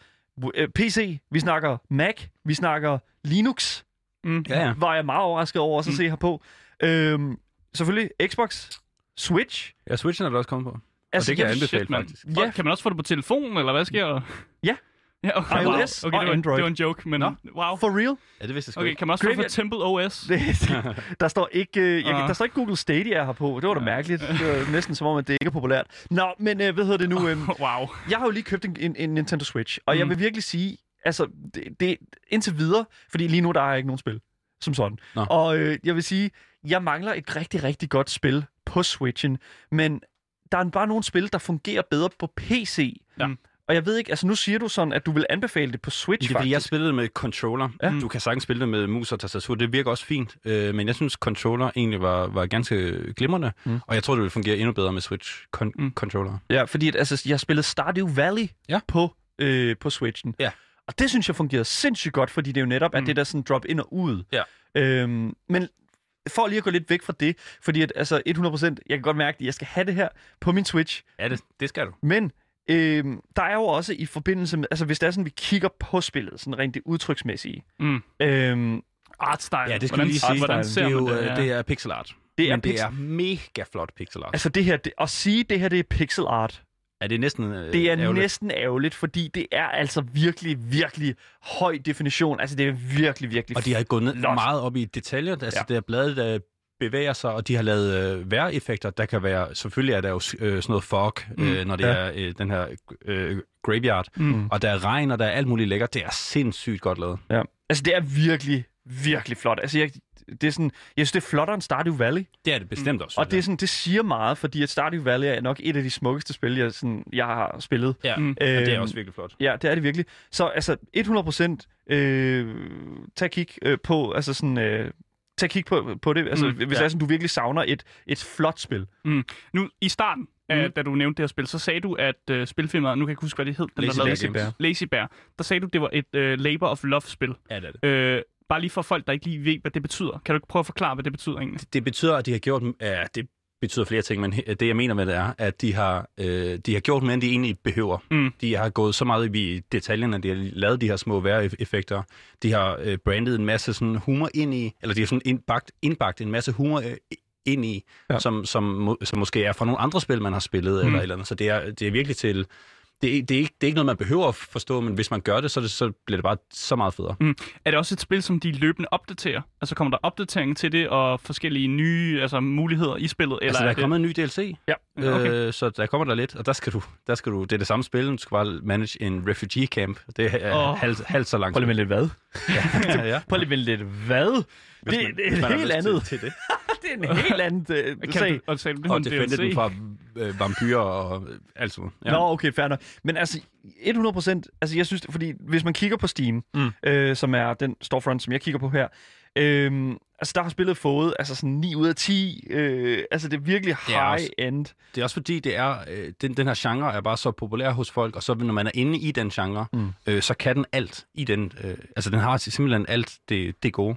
øh, PC, vi snakker Mac, vi snakker Linux, Mm. Ja, ja. var jeg meget overrasket over også at se her på. Øhm, selvfølgelig Xbox, Switch. Ja, Switchen er der også kommet på. Altså, det kan jeg anbefale, Shit, man. faktisk. Ja. Kan man også få det på telefonen, eller hvad sker der? Ja. Ja, okay, iOS wow. okay, og det var, Android. Det var en joke, men Nå. wow. For real? Ja, det vidste jeg sgu Okay, ikke. kan man også få det Graveyard- for Temple OS? Det, der står ikke, øh, jeg, der står ikke Google Stadia her på. Det var da mærkeligt. Det var næsten som om, at det ikke er populært. Nå, men øh, hvad hedder det nu? Øh, wow. jeg har jo lige købt en, en, en Nintendo Switch, og mm. jeg vil virkelig sige, altså, det, det indtil videre, fordi lige nu der er jeg ikke nogen spil som sådan. Nå. Og øh, jeg vil sige, jeg mangler et rigtig, rigtig godt spil på Switchen, men der er bare nogle spil, der fungerer bedre på PC. Ja. Og jeg ved ikke, altså nu siger du sådan, at du vil anbefale det på Switch, Det fordi, jeg faktisk. spillede med controller. Ja. Du kan sagtens spille det med mus og tastatur. Det virker også fint. Øh, men jeg synes, controller egentlig var, var ganske glimrende. Mm. Og jeg tror, det ville fungere endnu bedre med Switch con- Mm. controller. Ja, fordi at, altså, jeg spillede Stardew Valley Ja. på, øh, på Switchen. Ja. Og det synes jeg fungerede sindssygt godt, fordi det er jo netop, mm. at det der sådan drop ind og ud. Ja. Øhm, men for lige at gå lidt væk fra det, fordi at, altså 100%, jeg kan godt mærke, at jeg skal have det her på min Switch, Ja, det, det skal du. men øh, der er jo også i forbindelse med, altså hvis det er sådan, vi kigger på spillet, sådan rent det udtryksmæssige, Mm. øh, Artstyle. Ja, det skal hvordan, lige sige. Hvordan det ser er jo det? øh, Ja. det er pixel art. det er, Men det pixel, er mega flot pixel art. altså det her, det, at sige det her, det er pixel art, er det næsten øh, det er ærgerligt? næsten ærgerligt, fordi det er altså virkelig, virkelig høj definition, altså det er virkelig, virkelig Og de har gået ned meget op i detaljer. Altså, Ja. ja. det er bladet, der bevæger sig, og de har lavet øh, vejreffekter. Der kan være, selvfølgelig er der jo øh, sådan noget fog, mm. øh, når det Ja. ja. er øh, den her øh, graveyard. Mm. Og der er regn, og der er alt muligt lækkert. Det er sindssygt godt lavet. Ja. Altså, det er virkelig, virkelig flot. Altså, jeg, det er sådan, jeg synes, det er flottere end Stardew Valley. Det er det bestemt også. Og det, er sådan, det siger meget, fordi at Stardew Valley er nok et af de smukkeste spil, jeg, sådan, jeg har spillet. ja. Mm. Mm. ja, det er Øhm, også virkelig flot. Ja, det er det virkelig. Så altså, 100% øh, tag kig øh, på, altså sådan... Øh, tag kig på, på det, altså, Mm, mm, hvis ja. er sådan, du virkelig savner et, et flot spil. Nu, i starten, af, Mm. da du nævnte det her spil, så sagde du, at uh, spilfirmaet, nu kan jeg ikke huske, hvad det hed, den Lazy der Bear lavede Games. Lazy Bear, der sagde du, det var et uh, labor of love-spil. Ja, det er det. Uh, bare lige for folk, der ikke lige ved, hvad det betyder. Kan du ikke prøve at forklare, hvad det betyder egentlig? Det betyder, at de har gjort... Ja, det betyder flere ting, men det jeg mener med det er, at de har, øh, de har gjort mere, end de egentlig behøver. Mm. De har gået så meget i detaljerne, de har lavet de her små vejreffekter. De har øh, brandet en masse sådan humor ind i, eller de har sådan indbagt, indbagt en masse humor øh, ind i, Ja. som, som, må, som måske er fra nogle andre spil, man har spillet, Mm. eller eller andet. Så det er, det er virkelig til... Det er, det, er ikke, det er ikke noget, man behøver at forstå, men hvis man gør det, så, det, så bliver det bare så meget federe. Er det også et spil, som de løbende opdaterer? Altså kommer der opdatering til det, og forskellige nye altså, muligheder i spillet? Eller altså, der er det... kommet en ny DLC, Ja, okay. øh, så der kommer der lidt, og der skal du, der skal du, det er det samme spil, du skal bare manage en refugee camp. Det er oh. halvt, halvt så langt. Prøv lige med lidt hvad? ja, ja. Prøv lige med lidt hvad? Hvis Det, man- det er et helt andet. Til, til det. det er en helt anden øh, Kan sag. du, og sagde du det Og defende den fra øh, vampyrer og øh, alt sådan Ja. Nå, okay, fair nok. Men altså, 100 procent, altså jeg synes, fordi hvis man kigger på Steam, mm. øh, som er den storefront, som jeg kigger på her, øh, altså der har spillet fået altså sådan 9 ud af 10, øh, altså det er virkelig Det er også- high-end. Det er også fordi, det er, øh, den, den her genre er bare så populær hos folk, og så når man er inde i den genre, mm. øh, så kan den alt i den. Øh, altså den har simpelthen alt det, det gode.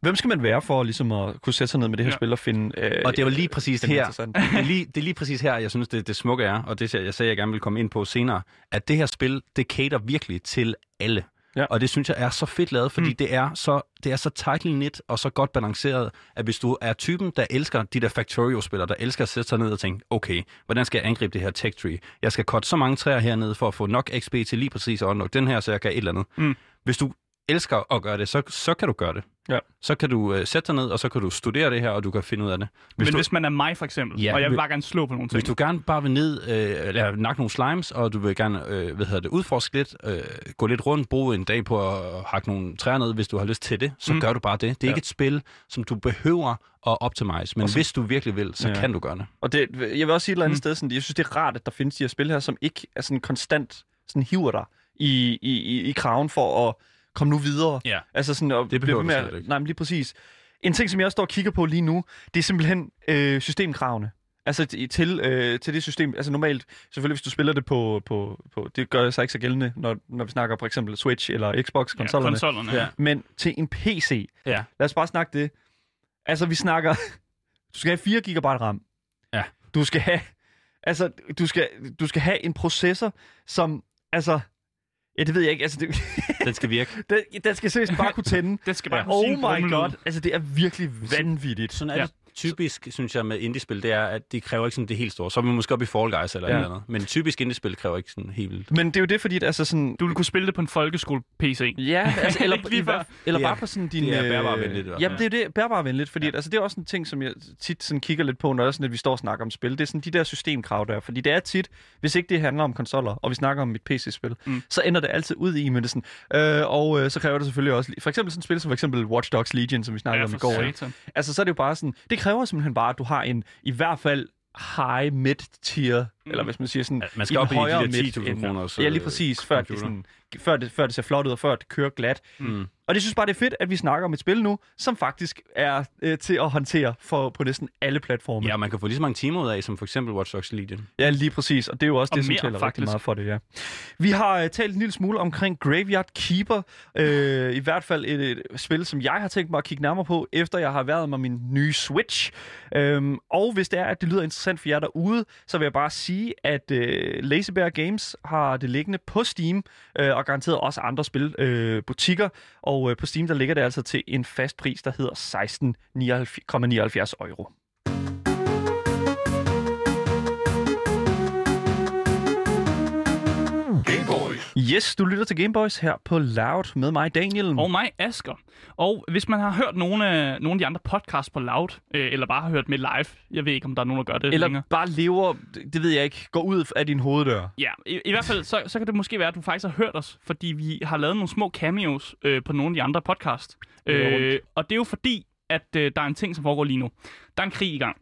Hvem skal man være for ligesom at kunne sætte sig ned med det her Ja. spil og finde... Øh, Og det var lige præcis her, interessant? det er, lige, det er lige præcis her, jeg synes, det, det smukke er, og det jeg sagde, jeg gerne vil komme ind på senere, at det her spil, det cater virkelig til alle. Ja. Og det synes jeg er så fedt lavet, fordi Mm. mm. det, er så, det er så tightly knit og så godt balanceret, at hvis du er typen, der elsker de der Factorio-spillere, der elsker at sætte sig ned og tænke, okay, hvordan skal jeg angribe det her tech tree? Jeg skal cutte så mange træer hernede for at få nok XP til lige præcis at unlock den her, så jeg kan et eller andet. Mm. Hvis du elsker at gøre det, så, så kan du gøre det. Ja. Så kan du uh, sætte dig ned, og så kan du studere det her, og du kan finde ud af det. Men du, hvis man er mig, for eksempel, Ja, og jeg vil hvis- bare gerne slå på nogle ting. hvis du gerne bare vil ned, øh, eller nakke nogle slimes, og du vil gerne øh, hvad hedder det, udforske lidt, øh, gå lidt rundt, bruge en dag på at hakke nogle træer ned, hvis du har lyst til det, så Mm. gør du bare det. Det er Ja. ikke et spil, som du behøver at optimize, men Og så- hvis du virkelig vil, så Ja. kan du gøre det. Og det, jeg vil også sige et eller andet mm. sted, sådan, jeg synes, det er rart, at der findes de her spil her, som ikke er sådan konstant sådan hiver dig i, i, i, i kraven for at komme nu videre. Ja. Altså sådan, at Det behøver med at- ikke. Nej, men lige præcis. En ting, som jeg står og kigger på lige nu, det er simpelthen øh, systemkravene. Altså til, øh, til det system. Altså normalt, selvfølgelig hvis du spiller det på, på, på det gør sig ikke så gældende, når, når vi snakker for eksempel Switch eller ja, Xbox-konsollerne. konsollerne. Ja. Ja. men til en PC, Ja. Lad os bare snakke det. Altså, vi snakker... Du skal have 4 GB RAM. Ja. Du skal have... Altså, du skal, du skal have en processor, som... Altså... Ja, det ved jeg ikke. Altså, det, Den skal virke. den, den skal seriøst bare kunne tænde. Det skal bare kunne oh my god. Altså, det er virkelig vanvittigt. Sådan er Ja. ja. det typisk, synes jeg, med indiespil, det er, at de kræver ikke sådan det helt store. Så er vi måske op i Fall Guys eller Ja. ja. andet. Men typisk indiespil kræver ikke sådan helt vildt. Men det er jo det, fordi det, altså sådan... Du vil kunne spille det på en folkeskole-PC. Ja, altså, eller, Ikke lige i før. eller Det er- bare på sådan din... det er øh, bærbarvenligt. Jamen, det er det, bærbarvenligt, fordi ja. altså, det er også en ting, som jeg tit sådan kigger lidt på, når, også, når vi står og snakker om spil. Det er sådan de der systemkrav der, fordi det er tit, hvis ikke det handler om konsoller, og vi snakker om et PC-spil, Mm. så ender det altid ud i, men det sådan, øh, og øh, så kræver det selvfølgelig også, for eksempel sådan et spil som for eksempel Watch Dogs Legion, som vi snakkede Ja, om i går. ikke? Altså, så er det jo bare sådan, det kræver simpelthen bare, at du har en, i hvert fald high mid-tier, mm. eller hvis man siger sådan, Ja, man skal en op i de der midt 10.000 end- kroners, Ja, lige øh, præcis, før det, computer. sådan, før, det, før det ser flot ud, og før det kører glat. Mm. Og det synes bare, det er fedt, at vi snakker om et spil nu, som faktisk er øh, til at håndtere for, på næsten alle platforme. Ja, man kan få lige så mange timer ud af, som for eksempel Watch Dogs Legion. Ja, lige præcis. Og det er jo også Og det, som mere, taler rigtig faktisk. meget for det, ja. Vi har uh, talt en lille smule omkring Graveyard Keeper. Uh, I hvert fald et, et spil, som jeg har tænkt mig at kigge nærmere på, efter jeg har været med min nye Switch. Um, og hvis det er, at det lyder interessant for jer derude, så vil jeg bare sige, at uh, Lazy Bear Games har det liggende på Steam, uh, og garanteret også andre spilbutikker. Uh, butikker. og og øh, på Steam, der ligger det altså til en fast pris, der hedder 16,79 euro. Yes, du lytter til Gameboys her på Loud med mig, Daniel. Og mig, Asker. Og hvis man har hørt nogle af, nogle af de andre podcasts på Loud, øh, eller bare har hørt med live, jeg ved ikke, om der er nogen, der gør det Eller længere. bare lever, det ved jeg ikke, går ud af din hoveddør. Ja, i, i hvert fald, så, så kan det måske være, at du faktisk har hørt os, fordi vi har lavet nogle små cameos øh, på nogle af de andre podcast. er Øh, og det er jo fordi, at øh, der er en ting, som foregår lige nu. Der er en krig i gang.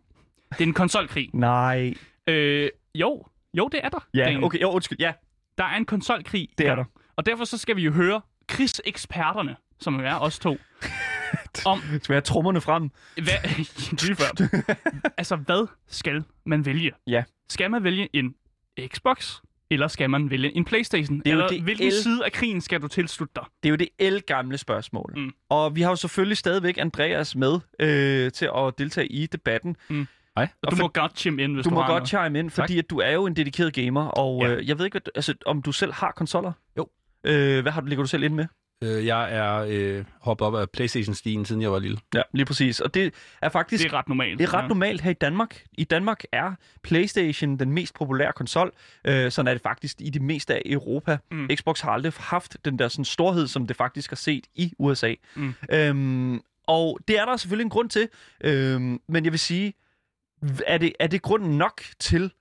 Det er en konsolkrig. Nej. Øh, jo, jo, det er der. Ja, Daniel. okay, jo, undskyld. Ja, Der er en konsolkrig. Det er der. Og derfor så skal vi jo høre krigseksperterne, som jo er os to, om skal vi have trummerne frem? hvad, altså, hvad skal man vælge? Ja. Skal man vælge en Xbox, eller skal man vælge en Playstation? er jo eller det hvilken el- side af krigen skal du tilslutte dig? Det er jo det el-gamle spørgsmål. Mm. Og vi har jo selvfølgelig stadigvæk Andreas med øh, til at deltage i debatten. Hej. Og du for- må godt chime ind, hvis Du du, må har godt noget. chime ind, fordi at du er jo en dedikeret gamer, og Ja. øh, jeg ved ikke, hvad, altså, om du selv har konsoller? Jo. Øh, hvad har du, ligger du selv ind med? Øh, jeg er øh, hoppet op af Playstation-stigen, siden jeg var lille. Ja, lige præcis. Og det er faktisk Det er ret normalt. Det er ret ja. normalt her i Danmark. I Danmark er PlayStation den mest populære konsol. Øh, sådan er det faktisk i det meste af Europa. Mm. Xbox har aldrig haft den der sådan, storhed, som det faktisk har set i USA. Mm. Øhm, og det er der selvfølgelig en grund til. Øhm, men jeg vil sige, er det, er det grunden nok til,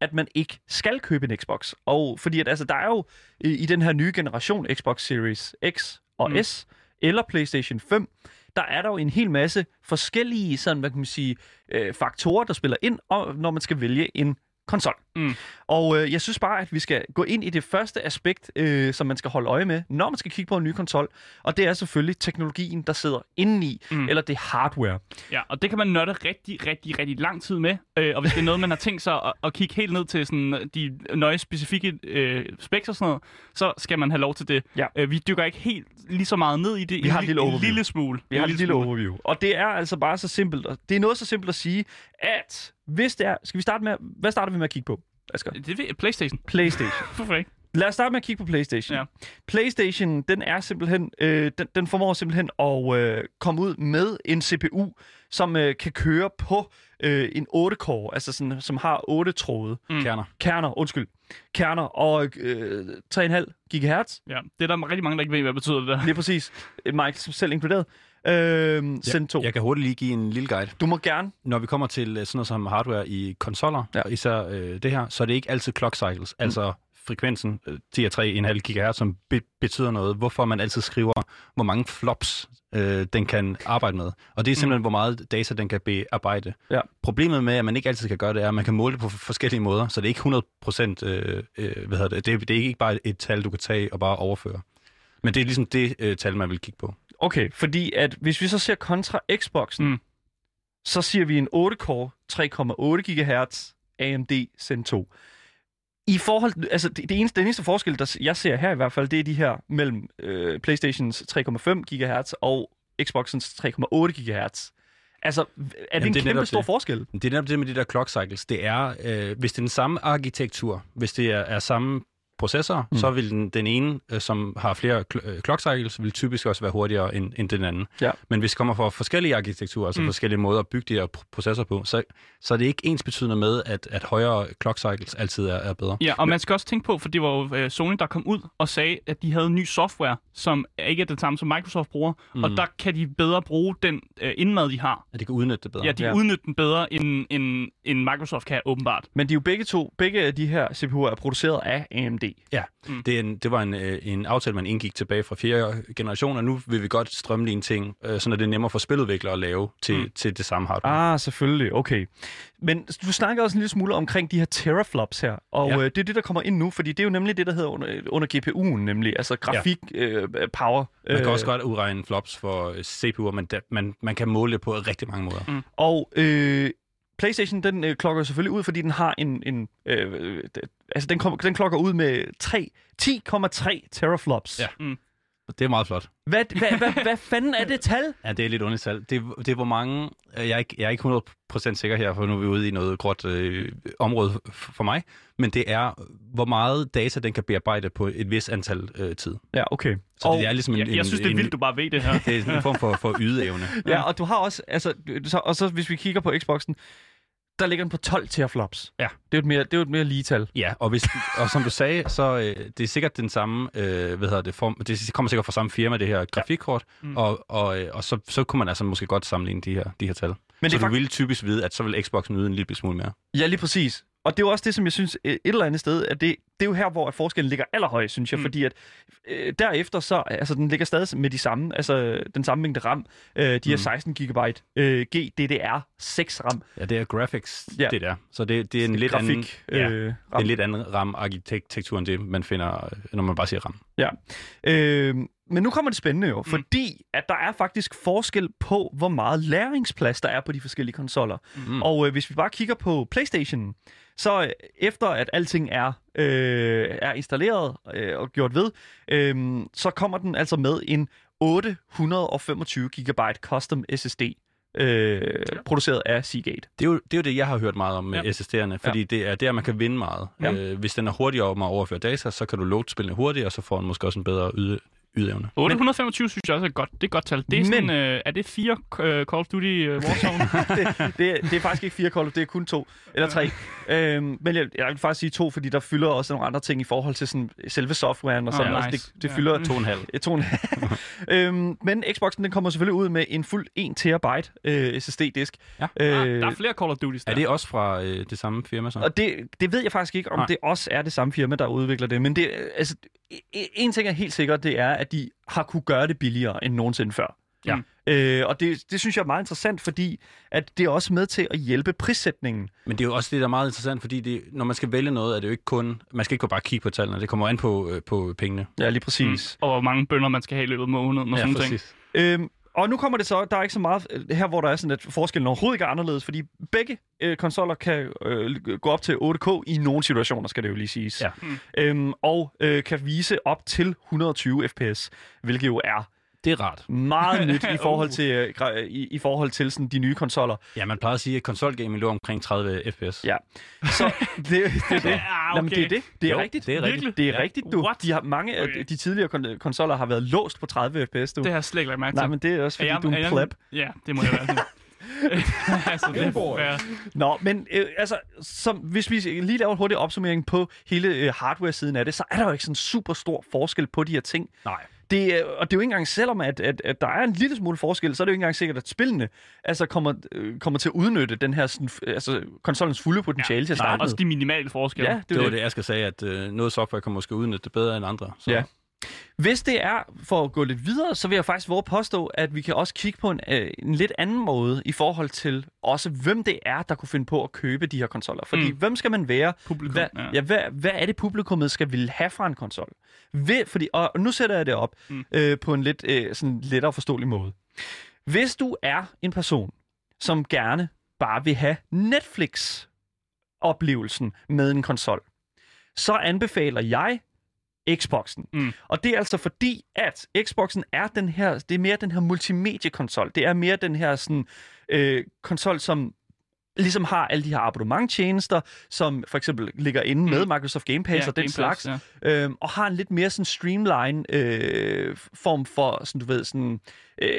at man ikke skal købe en Xbox? Og fordi at, altså, der er jo i, i den her nye generation Xbox Series X og mm. S, eller PlayStation 5, der er der jo en hel masse forskellige sådan, hvad kan man sige, øh, faktorer, der spiller ind, og, når man skal vælge en konsol. Mm. Og øh, jeg synes bare, at vi skal gå ind i det første aspekt, øh, som man skal holde øje med, når man skal kigge på en ny konsol, og det er selvfølgelig teknologien, der sidder indeni, Mm. eller det hardware. Ja, og det kan man nørde rigtig, rigtig, rigtig lang tid med. Øh, og hvis det er noget, man har tænkt sig at, at kigge helt ned til sådan, de nøje specifikke øh, specs og sådan noget, så skal man have lov til det. Ja. Øh, vi dykker ikke helt lige så meget ned i det. Vi en, har lille en lille smule. Vi har et lille smule. overview. Og det er altså bare så simpelt. Det er noget så simpelt at sige, at hvis det er... Skal vi starte med... Hvad starter vi med at kigge på, Asger? Det er PlayStation. PlayStation. Hvorfor ikke? Lad os starte med at kigge på PlayStation. Ja. PlayStation, den er simpelthen, øh, den, den formår simpelthen at øh, komme ud med en CPU, som øh, kan køre på øh, en 8-core, altså sådan, som har 8 tråde. Mm. Kerner. Kerner, undskyld. Kerner og øh, 3,5 gigahertz. Ja, det er der rigtig mange, der ikke ved, hvad betyder det der. Lige præcis. Øh, Mike selv inkluderet. Øh, Send 2. Jeg kan hurtigt lige give en lille guide. Du må gerne. Når vi kommer til øh, sådan noget som hardware i konsoller, Ja. ja. især øh, det her, så er det ikke altid clock cycles, mm. altså frekvensen øh, 10 og 3,5 GHz, som be- betyder noget. Hvorfor man altid skriver, hvor mange flops øh, den kan arbejde med. Og det er simpelthen, mm. hvor meget data den kan bearbejde. Ja. Problemet med, at man ikke altid kan gøre det, er, at man kan måle det på forskellige måder, så det er ikke 100 procent, øh, øh, hvad hedder det, det, er- det er ikke bare et tal, du kan tage og bare overføre. Men det er ligesom det øh, tal, man vil kigge på. Okay, fordi at hvis vi så ser kontra Xboxen, Mm. så siger vi en 8-core, 3,8 GHz, AMD Zen 2. I forhold, altså det, det eneste, den eneste forskel, der jeg ser her i hvert fald, det er de her mellem øh, Playstations 3,5 GHz og Xboxens 3,8 GHz. Altså, er det Jamen, en det kæmpe stor det. forskel? Det er netop det med de der clock cycles. Det er, øh, hvis det er den samme arkitektur, hvis det er, er samme processor, mm. så vil den, den ene, øh, som har flere øh, clock cycles, vil typisk også være hurtigere end, end den anden. Ja. Men hvis det kommer fra forskellige arkitekturer, altså Mm. forskellige måder at bygge de her pr- processorer på, så, så er det ikke ens betydende med, at, at højere clock cycles altid er, er bedre. Ja, og man skal også tænke på, for det var jo øh, Sony, der kom ud og sagde, at de havde ny software, som ikke er det samme som Microsoft bruger, mm. og der kan de bedre bruge den øh, indmad, de har. At det kan udnytte det bedre. Ja, de Ja. ja. udnytter den bedre, end, end, end Microsoft kan, åbenbart. Men de er jo begge to, begge af de her CPU'er er produceret af AMD. Ja, mm. det, er en, det var en, øh, en aftale, man indgik tilbage fra fjerde generation, og nu vil vi godt strømligne ting, øh, så det er nemmere for spiludviklere at lave til, mm. til det samme hardware. Ah, selvfølgelig. Okay. Men du snakker også en lille smule omkring de her teraflops her, og Ja. øh, det er det, der kommer ind nu, fordi det er jo nemlig det, der hedder under, under GPU'en, nemlig altså grafik, ja. øh, power. Man kan øh, også godt udregne flops for øh, CPU'er, men da, man, man kan måle det på rigtig mange måder. Mm. Og øh, PlayStation, den øh, klokker selvfølgelig ud, fordi den har en... en øh, øh, altså, den, kom, den klokker ud med 3 10,3 teraflops. Ja. Det er meget flot. Hvad, hvad, hvad, hvad fanden er det tal? Ja, det er lidt underligt tal. Det, det er hvor mange... øh, Jeg er, ikke, jeg er ikke 100% sikker her, for nu er vi ude i noget gråt øh, område for mig. Men det er, hvor meget data den kan bearbejde på et vis antal øh, tid. Ja, okay. Så det er ligesom en, Jeg, en, jeg synes, det er en, vildt, du bare ved det her. Det er sådan en form for, for ydeevne. Ja, og du har også, altså, så, og så hvis vi kigger på Xboxen, der ligger den på 12 teraflops. Ja. Det er jo et mere, det er jo et mere lige tal. Ja, og, hvis, og som du sagde, så øh, det er sikkert den samme, øh, hvad hedder det, form, det kommer sikkert fra samme firma, det her grafikkort, ja. mm. og, og, øh, og så, så kunne man altså måske godt sammenligne de her, de her tal. Men det så du fakt- ville typisk vide, at så vil Xboxen yde en lille smule mere. Ja, lige præcis. Og det er jo også det, som jeg synes øh, et eller andet sted, at det, det er jo her, hvor forskellen ligger allerhøjst, synes jeg, mm. fordi at øh, derefter så, altså den ligger stadig med de samme, altså den samme mængde RAM, øh, de her 16 GB øh, GDDR6 RAM. Ja, det er graphics, Ja. det der. Så det, det er en lidt grafik, anden, ja, øh, det er en lidt anden RAM-arkitektur, end det, man finder, øh, når man bare siger RAM. Ja. Øh, men nu kommer det spændende jo, mm. fordi at der er faktisk forskel på, hvor meget læringsplads der er på de forskellige konsoller. Mm. Og øh, hvis vi bare kigger på PlayStation, så øh, efter at alting er, øh, er installeret øh, og gjort ved, øh, så kommer den altså med en 825 GB custom SSD. Øh, produceret af Seagate. Det er, jo, det er jo det, jeg har hørt meget om med Ja. SSD'erne, fordi ja. det er der, man kan vinde meget. Ja. Øh, hvis den er hurtigere om at overføre data, så kan du load spillene hurtigere, og så får den måske også en bedre yde, ydeevne. 825 synes jeg også er et godt, det er et godt tal. Det er, sådan, Men- øh, er det fire øh, Call of Duty øh, Warzone? det, det, er- det er faktisk ikke fire Call of, det er kun to eller tre. øhm, men jeg, jeg vil faktisk sige to, fordi der fylder også nogle andre ting i forhold til sådan, selve softwaren og sådan. Åh, oh, nice. det, det Ja. fylder To og en halv. To en halv. øhm, men Xboxen den kommer selvfølgelig ud med en fuld 1 terabyte øh, SSD-disk. Ja. Ah, Øh, der er flere Call of Duty's der. Er det også fra øh, det samme firma så? og det, det ved jeg faktisk ikke, om Nej. det også er det samme firma, der udvikler det. Men det, altså, en ting er helt sikkert, det er, at de har kunne gøre det billigere end nogensinde før. Ja. Øh, og det, det synes jeg er meget interessant, fordi at det er også med til at hjælpe prissætningen. Men det er jo også det, der er meget interessant, fordi det, når man skal vælge noget, er det jo ikke kun... Man skal ikke bare kigge på tallene, det kommer an på, øh, på pengene. Ja, lige præcis. Og hvor mange bønder man skal have i løbet af måneden og sådan ting. Øhm, og nu kommer det så, der er ikke så meget øh, her, hvor der er sådan, at forskellen overhovedet ikke er anderledes, fordi begge øh, konsoller kan øh, gå op til 8K i nogle situationer, skal det jo lige siges. Ja. Mm. Øhm, og øh, kan vise op til 120 fps, hvilket jo er Det er rart. meget nyt i forhold Uh. til, gra- i, i forhold til sådan, de nye konsoller. Ja, man plejer at sige, at konsolgaming lå omkring 30 fps. Ja. Så det, det er det. Ja, Jamen, det er det. Det er Jo, rigtigt. det er rigtigt. Virkelig? Det er Ja. rigtigt, du. What? De har, mange af Okay. de tidligere kon- konsoller har været låst på 30 fps, du. Det har jeg slet ikke lagt mærke til. Nej, men det er også, fordi jeg- du er en pleb. Ja, det må jeg være. altså, det er fair. Nå, men øh, altså, som, hvis vi lige laver en hurtig opsummering på hele øh, hardware-siden af det, så er der jo ikke sådan super stor forskel på de her ting. Nej. Det, er- og det er jo ikke engang, selvom at, at, at der er en lille smule forskel, så er det jo ikke engang sikkert, at spillene altså kommer, øh, kommer til at udnytte den her sådan, altså, konsollens fulde potentiale ja, til at starte Også med. de minimale forskelle. Ja, det, Det er var det. det, Asger sagde, at øh, noget software kan måske udnytte det bedre end andre. Så. Ja. Hvis det er, for at gå lidt videre, så vil jeg faktisk våge påstå, at vi kan også kigge på en, øh, en lidt anden måde i forhold til også, hvem det er, der kunne finde på at købe de her konsoller. Fordi Mm. hvem skal man være? Publikum, Hvad, ja. ja, hvad, hvad er det, publikummet skal ville have fra en konsol? Ved, fordi, og nu sætter jeg det op mm. øh, på en lidt øh, sådan lettere forståelig måde. Hvis du er en person, som gerne bare vil have Netflix-oplevelsen med en konsol, så anbefaler jeg Xboxen. Mm. Og det er altså fordi, at Xboxen er den her, det er mere den her multimediekonsol. Det er mere den her sådan, øh, konsol, som ligesom har alle de her abonnementtjenester, som for eksempel ligger inde med Microsoft Game Pass Ja, og den Game slags, Pass, ja. øhm, og har en lidt mere sådan streamline øh, form for, sådan du ved, sådan, øh,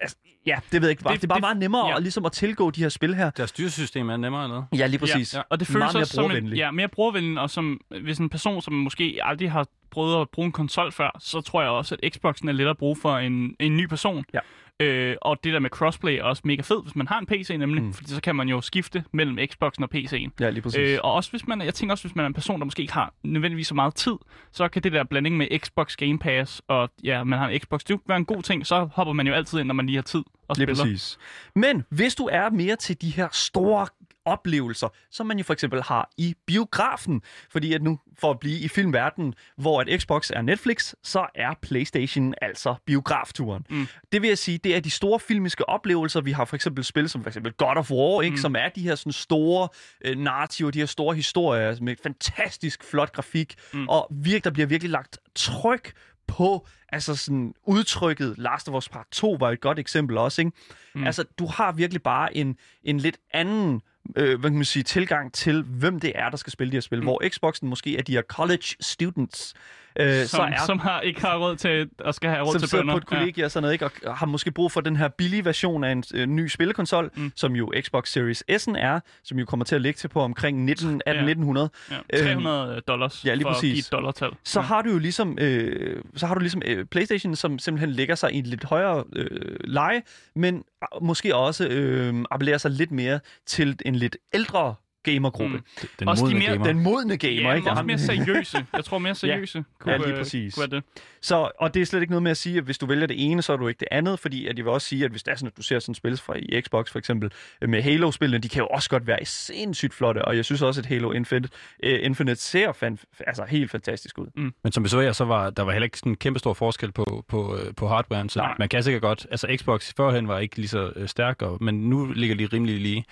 altså, ja, det ved jeg ikke, bare, det, Det- det er bare det- meget nemmere ja. at, ligesom at tilgå de her spil her. Deres styresystem er nemmere eller noget? Ja, lige præcis. Ja, og det føles meget mere også som en, brugervenligt. ja, mere brugervenligt, og som, hvis en person, som måske aldrig har prøvet at bruge en konsol før, så tror jeg også, at Xboxen er let at bruge for en, en ny person. Ja. Øh, og det der med crossplay er også mega fedt, hvis man har en PC nemlig, mm. fordi så kan man jo skifte mellem Xboxen og PC'en. Ja, lige præcis. Øh, og også hvis man, jeg tænker også, hvis man er en person, der måske ikke har nødvendigvis så meget tid, så kan det der blanding med Xbox Game Pass og ja, man har en Xbox, det være en god ting. Så hopper man jo altid ind, når man lige har tid og Lige spiller. præcis. Men hvis du er mere til de her store oplevelser, som man jo for eksempel har i biografen, fordi at nu for at blive i filmverdenen, hvor at Xbox er Netflix, så er PlayStation altså biografturen. Mm. Det vil jeg sige, det er de store filmiske oplevelser. Vi har for eksempel spil som for eksempel God of War, ikke, mm. som er de her sådan store øh, narrativer, de her store historier med fantastisk flot grafik, mm. og virk, der bliver virkelig lagt tryk på altså sådan udtrykket Last of Us Part 2 var et godt eksempel også, ikke? Mm. Altså, du har virkelig bare en, en lidt anden øh, hvad kan man sige, tilgang til, hvem det er, der skal spille de her spil. Mm. Hvor Xboxen måske er de her college students, øh, Som, så er som har, ikke har råd til og skal have råd som til bønder. på et kollegie og sådan noget, ikke? og har måske brug for den her billige version af en øh, ny spillekonsol, mm. som jo Xbox Series S'en er, som jo kommer til at ligge til på omkring 19, 1800 Ja. Ja. 300 dollars ja, lige for at give et dollartal. så har du jo ligesom, øh, så har du ligesom øh, PlayStation, som simpelthen lægger sig i et lidt højere øh, leje, men øh, måske også øh, appellerer sig lidt mere til en lidt ældre gamergruppe. Mm. Mm. Den Også de modne mere- gamer. Den modne gamer, Ja, ikke? også Ham- mere seriøse. Jeg tror mere seriøse kunne, Ja, lige præcis. kunne være det. Så, og det er slet ikke noget med at sige, at hvis du vælger det ene, så er du ikke det andet, fordi at jeg vil også sige, at hvis det er sådan, at du ser sådan et spil fra i Xbox for eksempel, øh, med Halo-spillene, de kan jo også godt være sindssygt flotte, og jeg synes også, at Halo Infinite, uh, Infinite ser fan, altså helt fantastisk ud. Men som vi så her, så var der var heller ikke sådan en kæmpe stor forskel på, på, øh, på hardwaren, så Nej. Man kan sikkert godt... Altså Xbox førhen var ikke lige så stærk, og, men nu ligger de rimelig lige.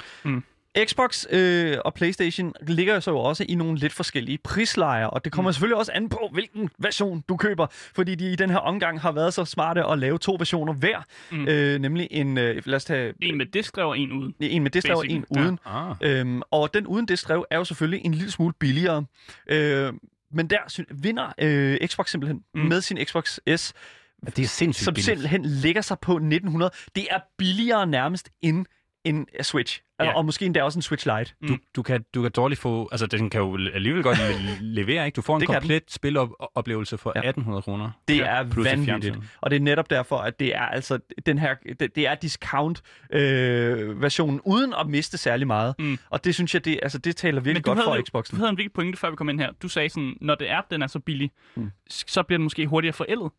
Xbox øh, og PlayStation ligger jo så jo også i nogle lidt forskellige prislejer, og det kommer mm. selvfølgelig også an på, hvilken version du køber, fordi de i den her omgang har været så smarte at lave to versioner hver, mm. øh, nemlig en, øh, lad os tage En med diskdrev og en uden. en med diskdrev og en Basically, ja. uden. Ah. Øhm, og den uden diskdrev er jo selvfølgelig en lille smule billigere. Øh, men der sy- vinder øh, Xbox simpelthen mm. med sin Xbox S, det er sindssygt som billigt. simpelthen ligger sig på 1900. Det er billigere nærmest end en Switch. Ja. Og måske endda også en Switch Lite. Du, du, kan, du kan dårligt få... Altså, den kan jo alligevel godt le- levere, ikke? Du får en Det komplet spiloplevelse for Ja. 1800 kroner. Det Ja, er plus vanvittigt. Og det er netop derfor, at det er altså den her det, det er discount øh, versionen uden at miste særlig meget. Mm. Og det synes jeg det altså det taler virkelig godt for Xboxen. Du havde en vigtig pointe, før vi kom ind her. Du sagde sådan, når det er, den er så billig, Mm. mm. så bliver den måske hurtigere forældet.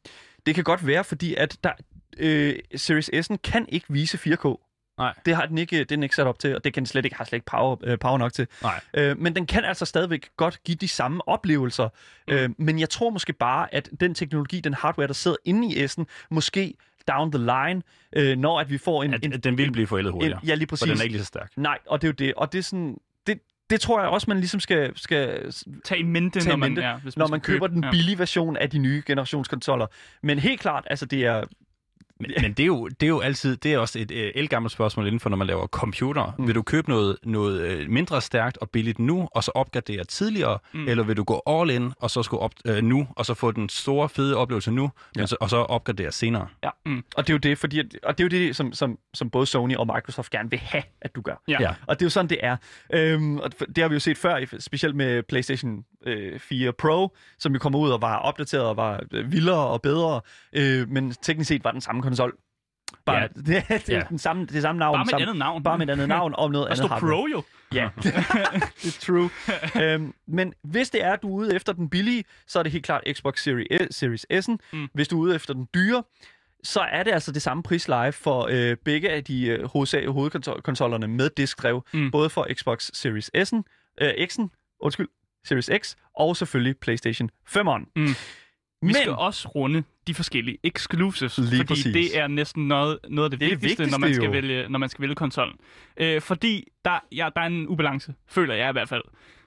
Det kan godt være, fordi at der, øh, Series S'en kan ikke vise 4K. Nej. Det har den ikke, det er den ikke sat op til, og det kan den slet ikke, har slet ikke power, øh, power nok til. Nej. Øh, men den kan altså stadigvæk godt give de samme oplevelser. Mm. Øh, men jeg tror måske bare, at den teknologi, den hardware, der sidder inde i S'en, måske down the line, øh, når at vi får en... At, en den vil blive forældet hurtigere. en ja, lige For præcis. den er ikke lige så stærk. Nej, og det er jo det. Og det er sådan... Det, det tror jeg også, man ligesom skal, skal Tag i mente, tage når man, mente, ja, hvis når skal man køber købe. den billige version af de nye generationskonsoller. Men helt klart, altså det er... Men, men det, er jo, det er jo altid, det er også et øh, elgammelt spørgsmål inden for, når man laver computer. Mm. Vil du købe noget, noget øh, mindre stærkt og billigt nu, og så opgradere tidligere, mm. eller vil du gå all in, og så skulle op, øh, nu, og så få den store, fede oplevelse nu, ja. men så, og så opgradere senere? Ja. Mm. Og det er jo det, fordi, og det er jo det, som, som, som både Sony og Microsoft gerne vil have, at du gør. Ja. Ja. Og det er jo sådan, det er. Øhm, og det har vi jo set før, specielt med PlayStation øh, 4 Pro, som jo kommer ud og var opdateret og var øh, vildere og bedre, øh, men teknisk set var den samme konsol. Bare, Ja. det, det, Ja. den samme, det samme navn. Bare med et samme, andet navn. Bare med et andet navn og noget Der andet står hardware. Pro jo. Ja, det er true. øhm, men hvis det er, at du er ude efter den billige, så er det helt klart Xbox Series, Series S'en. Mm. Hvis du er ude efter den dyre, så er det altså det samme prisleje for øh, begge af de øh, hovedkonsollerne med diskdrev. Mm. Både for Xbox Series S'en, øh, X'en, undskyld, Series X, og selvfølgelig PlayStation 5'eren. Mm. Vi Men, skal også runde de forskellige exclusives, Lige fordi præcis. det er næsten noget, noget af det, Det det vigtigste, når man vigtigste skal jo. vælge, når man skal vælge konsollen. Øh, fordi der, ja, der er en ubalance, føler jeg i hvert fald.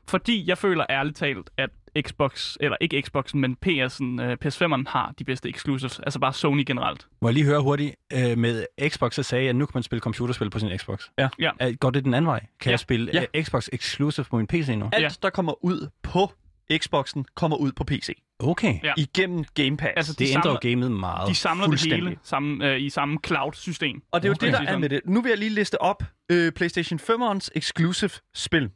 Fordi jeg føler ærligt talt, at Xbox, eller ikke Xboxen, men PS'en, øh, PS5'eren har de bedste exclusives. Altså bare Sony generelt. Må jeg lige høre hurtigt, øh, med Xbox, så sagde jeg, at nu kan man spille computerspil på sin Xbox. Ja. Ja. Er, går det den anden vej? Kan Ja. jeg spille Ja. ja. Xbox Exclusive på min PC nu? alt, Ja. der kommer ud på Xboxen, kommer ud på PC. Okay. Ja. Igennem Game Pass. Altså, Det de ændrer jo samler, gamet meget. de samler det hele sammen, øh, i samme cloud-system. Og det er jo Okay. det, der er med det. Nu vil jeg lige liste op øh, PlayStation 5'erens exclusive spil.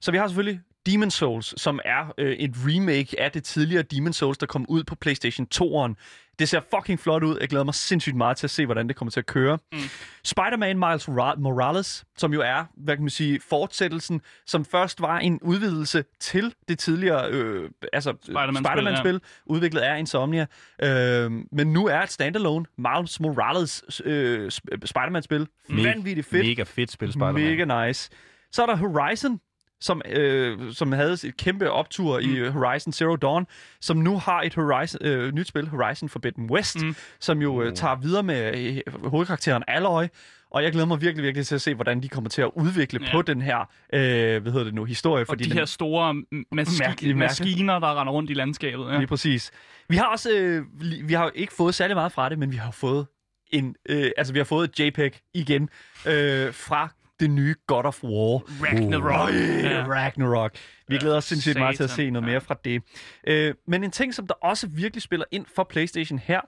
Så vi har selvfølgelig Demon Souls, som er øh, et remake af det tidligere Demon Souls, der kom ud på PlayStation 2'eren. Det ser fucking flot ud. Jeg glæder mig sindssygt meget til at se, hvordan det kommer til at køre. Mm. Spider-Man Miles Ra- Morales, som jo er, hvad kan man sige, fortsættelsen, som først var en udvidelse til det tidligere øh, altså, Spider-Man-spil, Spider-Man-spil, ja. udviklet af Insomnia. Øh, men nu er et standalone Miles Morales øh, sp- Spider-Man-spil. Me- Vanvittigt fedt. Mega fedt spil, Spider-Man. Mega nice. Så er der Horizon, som, øh, som havde et kæmpe optur mm. i øh, Horizon Zero Dawn, som nu har et Horizon, øh, nyt spil, Horizon Forbidden West, mm. som jo øh, tager videre med øh, hovedkarakteren Aloy. Og jeg glæder mig virkelig, virkelig til at se, hvordan de kommer til at udvikle Ja. på den her, øh, hvad hedder det nu, historie. Og fordi de den, her store maski- Mærkelige mærke. maskiner, der render rundt i landskabet. Ja. Lige præcis. Vi har også, øh, vi har ikke fået særlig meget fra det, men vi har fået en, øh, altså vi har fået et JPEG igen øh, fra det nye God of War. Ragnarok. Ja. Ragnarok. Vi Ja, glæder os sindssygt meget til at satan. se noget mere fra det. Øh, men en ting, som der også virkelig spiller ind for PlayStation her,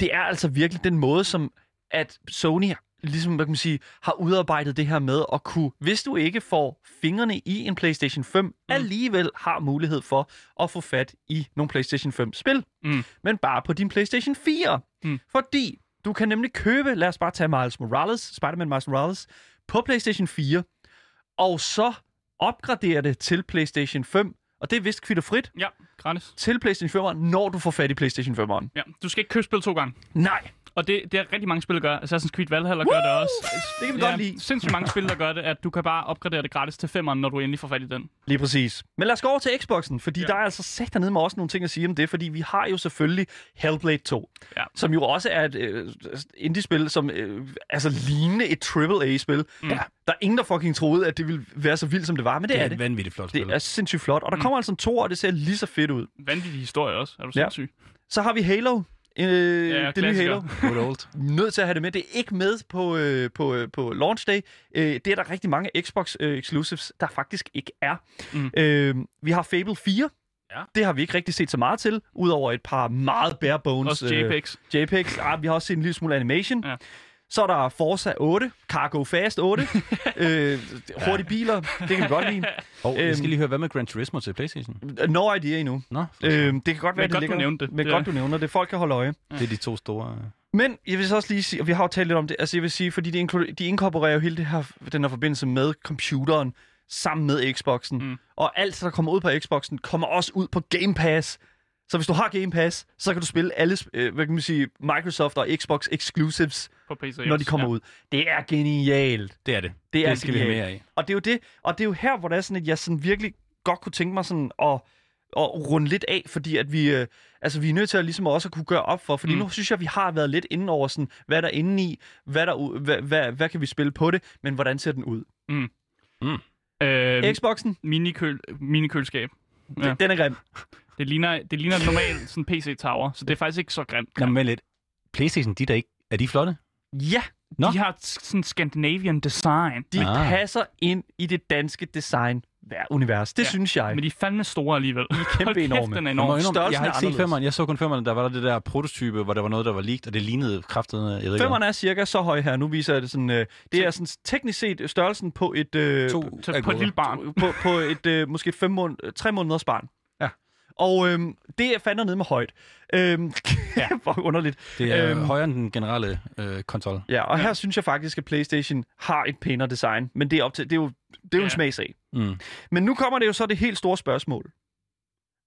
det er altså virkelig den måde, som at Sony ligesom, hvad kan man sige, har udarbejdet det her med at kunne, hvis du ikke får fingrene i en PlayStation 5, mm. alligevel har mulighed for at få fat i nogle PlayStation 5-spil. Mm. Men bare på din PlayStation 4. Mm. Fordi du kan nemlig købe, lad os bare tage Miles Morales, Spider-Man Miles Morales, på PlayStation 4, og så opgradere det til PlayStation 5, og det er vist kvitterfrit, Ja, gratis. til PlayStation 5'eren, når du får fat i PlayStation 5'eren. Ja, du skal ikke købe spil to gange. Nej, Og det, det er rigtig mange spil, der gør. Assassin's Creed Valhalla gør det også. det kan vi godt lide. sindssygt mange spil, der gør det, at du kan bare opgradere det gratis til femmeren, når du endelig får fat i den. Lige præcis. Men lad os gå over til Xboxen, fordi ja. Ja. der er altså sæt dernede med også nogle ting at sige om det, fordi vi har jo selvfølgelig Hellblade 2, Ja. som jo også er et øh, indie-spil, som øh, altså lignende et AAA-spil. Mm. Ja. Der er ingen, der fucking troede, at det ville være så vildt, som det var, men det, Det er er det. et vanvittigt flot spil. Det er sindssygt flot, og der kommer altså en to, og det ser lige så fedt ud. Vanvittig historie også. Er du Ja. sindssyg? Så har vi Halo. Øh, det nye klassiker. Halo. Good old. Nødt til at have det med. Det er ikke med på, øh, på, øh, på launch day. Øh, det er der rigtig mange Xbox øh, exclusives, der faktisk ikke er. Mm. Øh, vi har Fable 4. Ja. Det har vi ikke rigtig set så meget til, udover et par meget bare bones Også JPEGs. Øh, JPEGs. Ah, vi har også set en lille smule animation. Ja. Så er der Forza 8, Cargo Fast 8, øh, hurtige biler, det kan vi godt lide. Og jeg Øhm, skal lige høre, hvad med Gran Turismo til Playstation? No idea endnu. Nå, Øh, det kan godt være, Men det godt, ligger du nævnte det. Men Det godt, du nævner det. Folk kan holde øje. det er de to store... øh, Men jeg vil så også lige sige, og vi har jo talt lidt om det, altså jeg vil sige, fordi de, de inkorporerer jo hele det her, den her forbindelse med computeren sammen med Xboxen. Mm. Og alt, der kommer ud på Xboxen, kommer også ud på Game Pass. Så hvis du har Game Pass, så kan du spille alle, øh, hvad kan man sige, Microsoft og Xbox exclusives, På PC når de kommer ja. ud. Det er genialt. Det er det. Det er det skal vi have genialt. mere af. Og det er jo det, og det er jo her, hvor det er sådan, at jeg sådan virkelig godt kunne tænke mig sådan at, at runde lidt af, fordi at vi, øh, altså, vi er nødt til at ligesom også at kunne gøre op for, fordi mm. Mm. nu synes jeg, at vi har været lidt inde over sådan, hvad der er inde i, hvad, der, hvad, hvad, hvad kan vi spille på det, men hvordan ser den ud? Øh, Xboxen, minikøl, minikøleskab. ja. Ja. den er grim. Det ligner, det ligner normalt sådan PC-tower, så det er faktisk ikke så grimt. Nå, men lidt. Playstation, de der ikke... Er de flotte? Ja, Nå. De har sådan Scandinavian design, de Ah. passer ind i det danske design univers. Det ja. Synes jeg. men de er fandme store alligevel. De er kæmpe enorme. Den er enorm. indrømme, Størrelsen jeg har ikke set femmeren. Jeg så kun femmeren. Der var der det der prototype, hvor der var noget, der var leaked, og det lignede kraftet. Jeg ved ikke, Femmeren er cirka så høj her. Nu viser jeg det sådan. Øh, det er sådan teknisk set størrelsen på et... Øh, to Så på et lille barn. på, på et øh, måske et fem måned, øh, tre måneders barn. Ja. Og øhm, det er fandme nede med højt. Øhm, ja. Hvor underligt. Det er Øhm. højere end den generelle øh, konsol. Ja, og Ja. her synes jeg faktisk, at PlayStation har et pænere design. Men det er, op til, det er jo, det er jo Ja. en smagsag. Mm. Men nu kommer det jo så det helt store spørgsmål.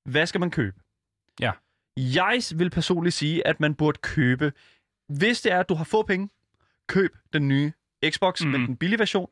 Hvad skal man købe? Ja. Jeg vil personligt sige, at man burde købe, hvis det er, at du har få penge, køb den nye Xbox mm. med den billige version.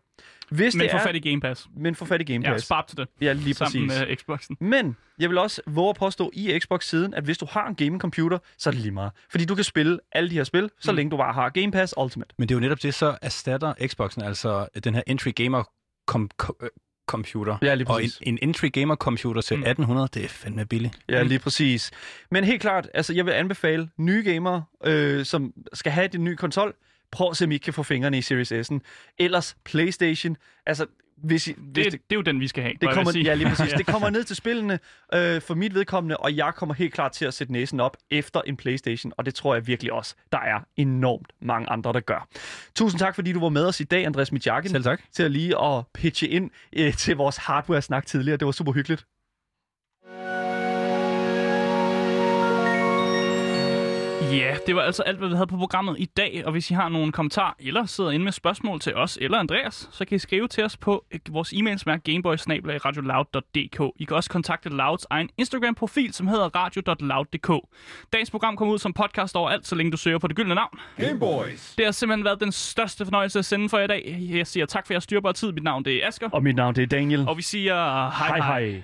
Hvis Men det få er, fat i Game Pass. men få fat i Game Ja, Pass. spar til det. Ja, lige Sammen præcis. med Xboxen. Men jeg vil også våge at påstå i Xbox-siden, at hvis du har en gaming-computer, så er det lige meget. Fordi du kan spille alle de her spil, så Mm. længe du bare har Game Pass Ultimate. Men det er jo netop det, så erstatter Xboxen, altså den her entry gamer com- co- øh, computer. Ja, lige Og en, præcis. en entry gamer computer til Mm. 1800, det er fandme billigt. Ja, lige præcis. Men helt klart, altså jeg vil anbefale nye gamere, øh, som skal have den nye konsol, prøv at se, om I ikke kan få fingrene i Series S'en. Ellers PlayStation, altså hvis, I, hvis Det, det, det er jo den, vi skal have. det kommer, ja, lige præcis. Det kommer ned til spillene øh, for mit vedkommende, og jeg kommer helt klart til at sætte næsen op efter en Playstation, og det tror jeg virkelig også, der er enormt mange andre, der gør. Tusind tak, fordi du var med os i dag, Andreas Mijakin, Selv tak. til at lige at pitche ind øh, til vores hardware-snak tidligere. Det var super hyggeligt. Ja, det var altså alt, hvad vi havde på programmet i dag. Og hvis I har nogle kommentarer, eller sidder inde med spørgsmål til os eller Andreas, så kan I skrive til os på øh, vores e-mail, som er gameboysnabelagradioloud.dk. I kan også kontakte Louds egen Instagram-profil, som hedder radio.loud.dk. Dagens program kommer ud som podcast overalt, så længe du søger på det gyldne navn. Gameboys. Det har simpelthen været den største fornøjelse at sende for i dag. Jeg siger tak for jeres styrbare tid. Mit navn det er Asger. Og mit navn det er Daniel. Og vi siger hej. hej. hej.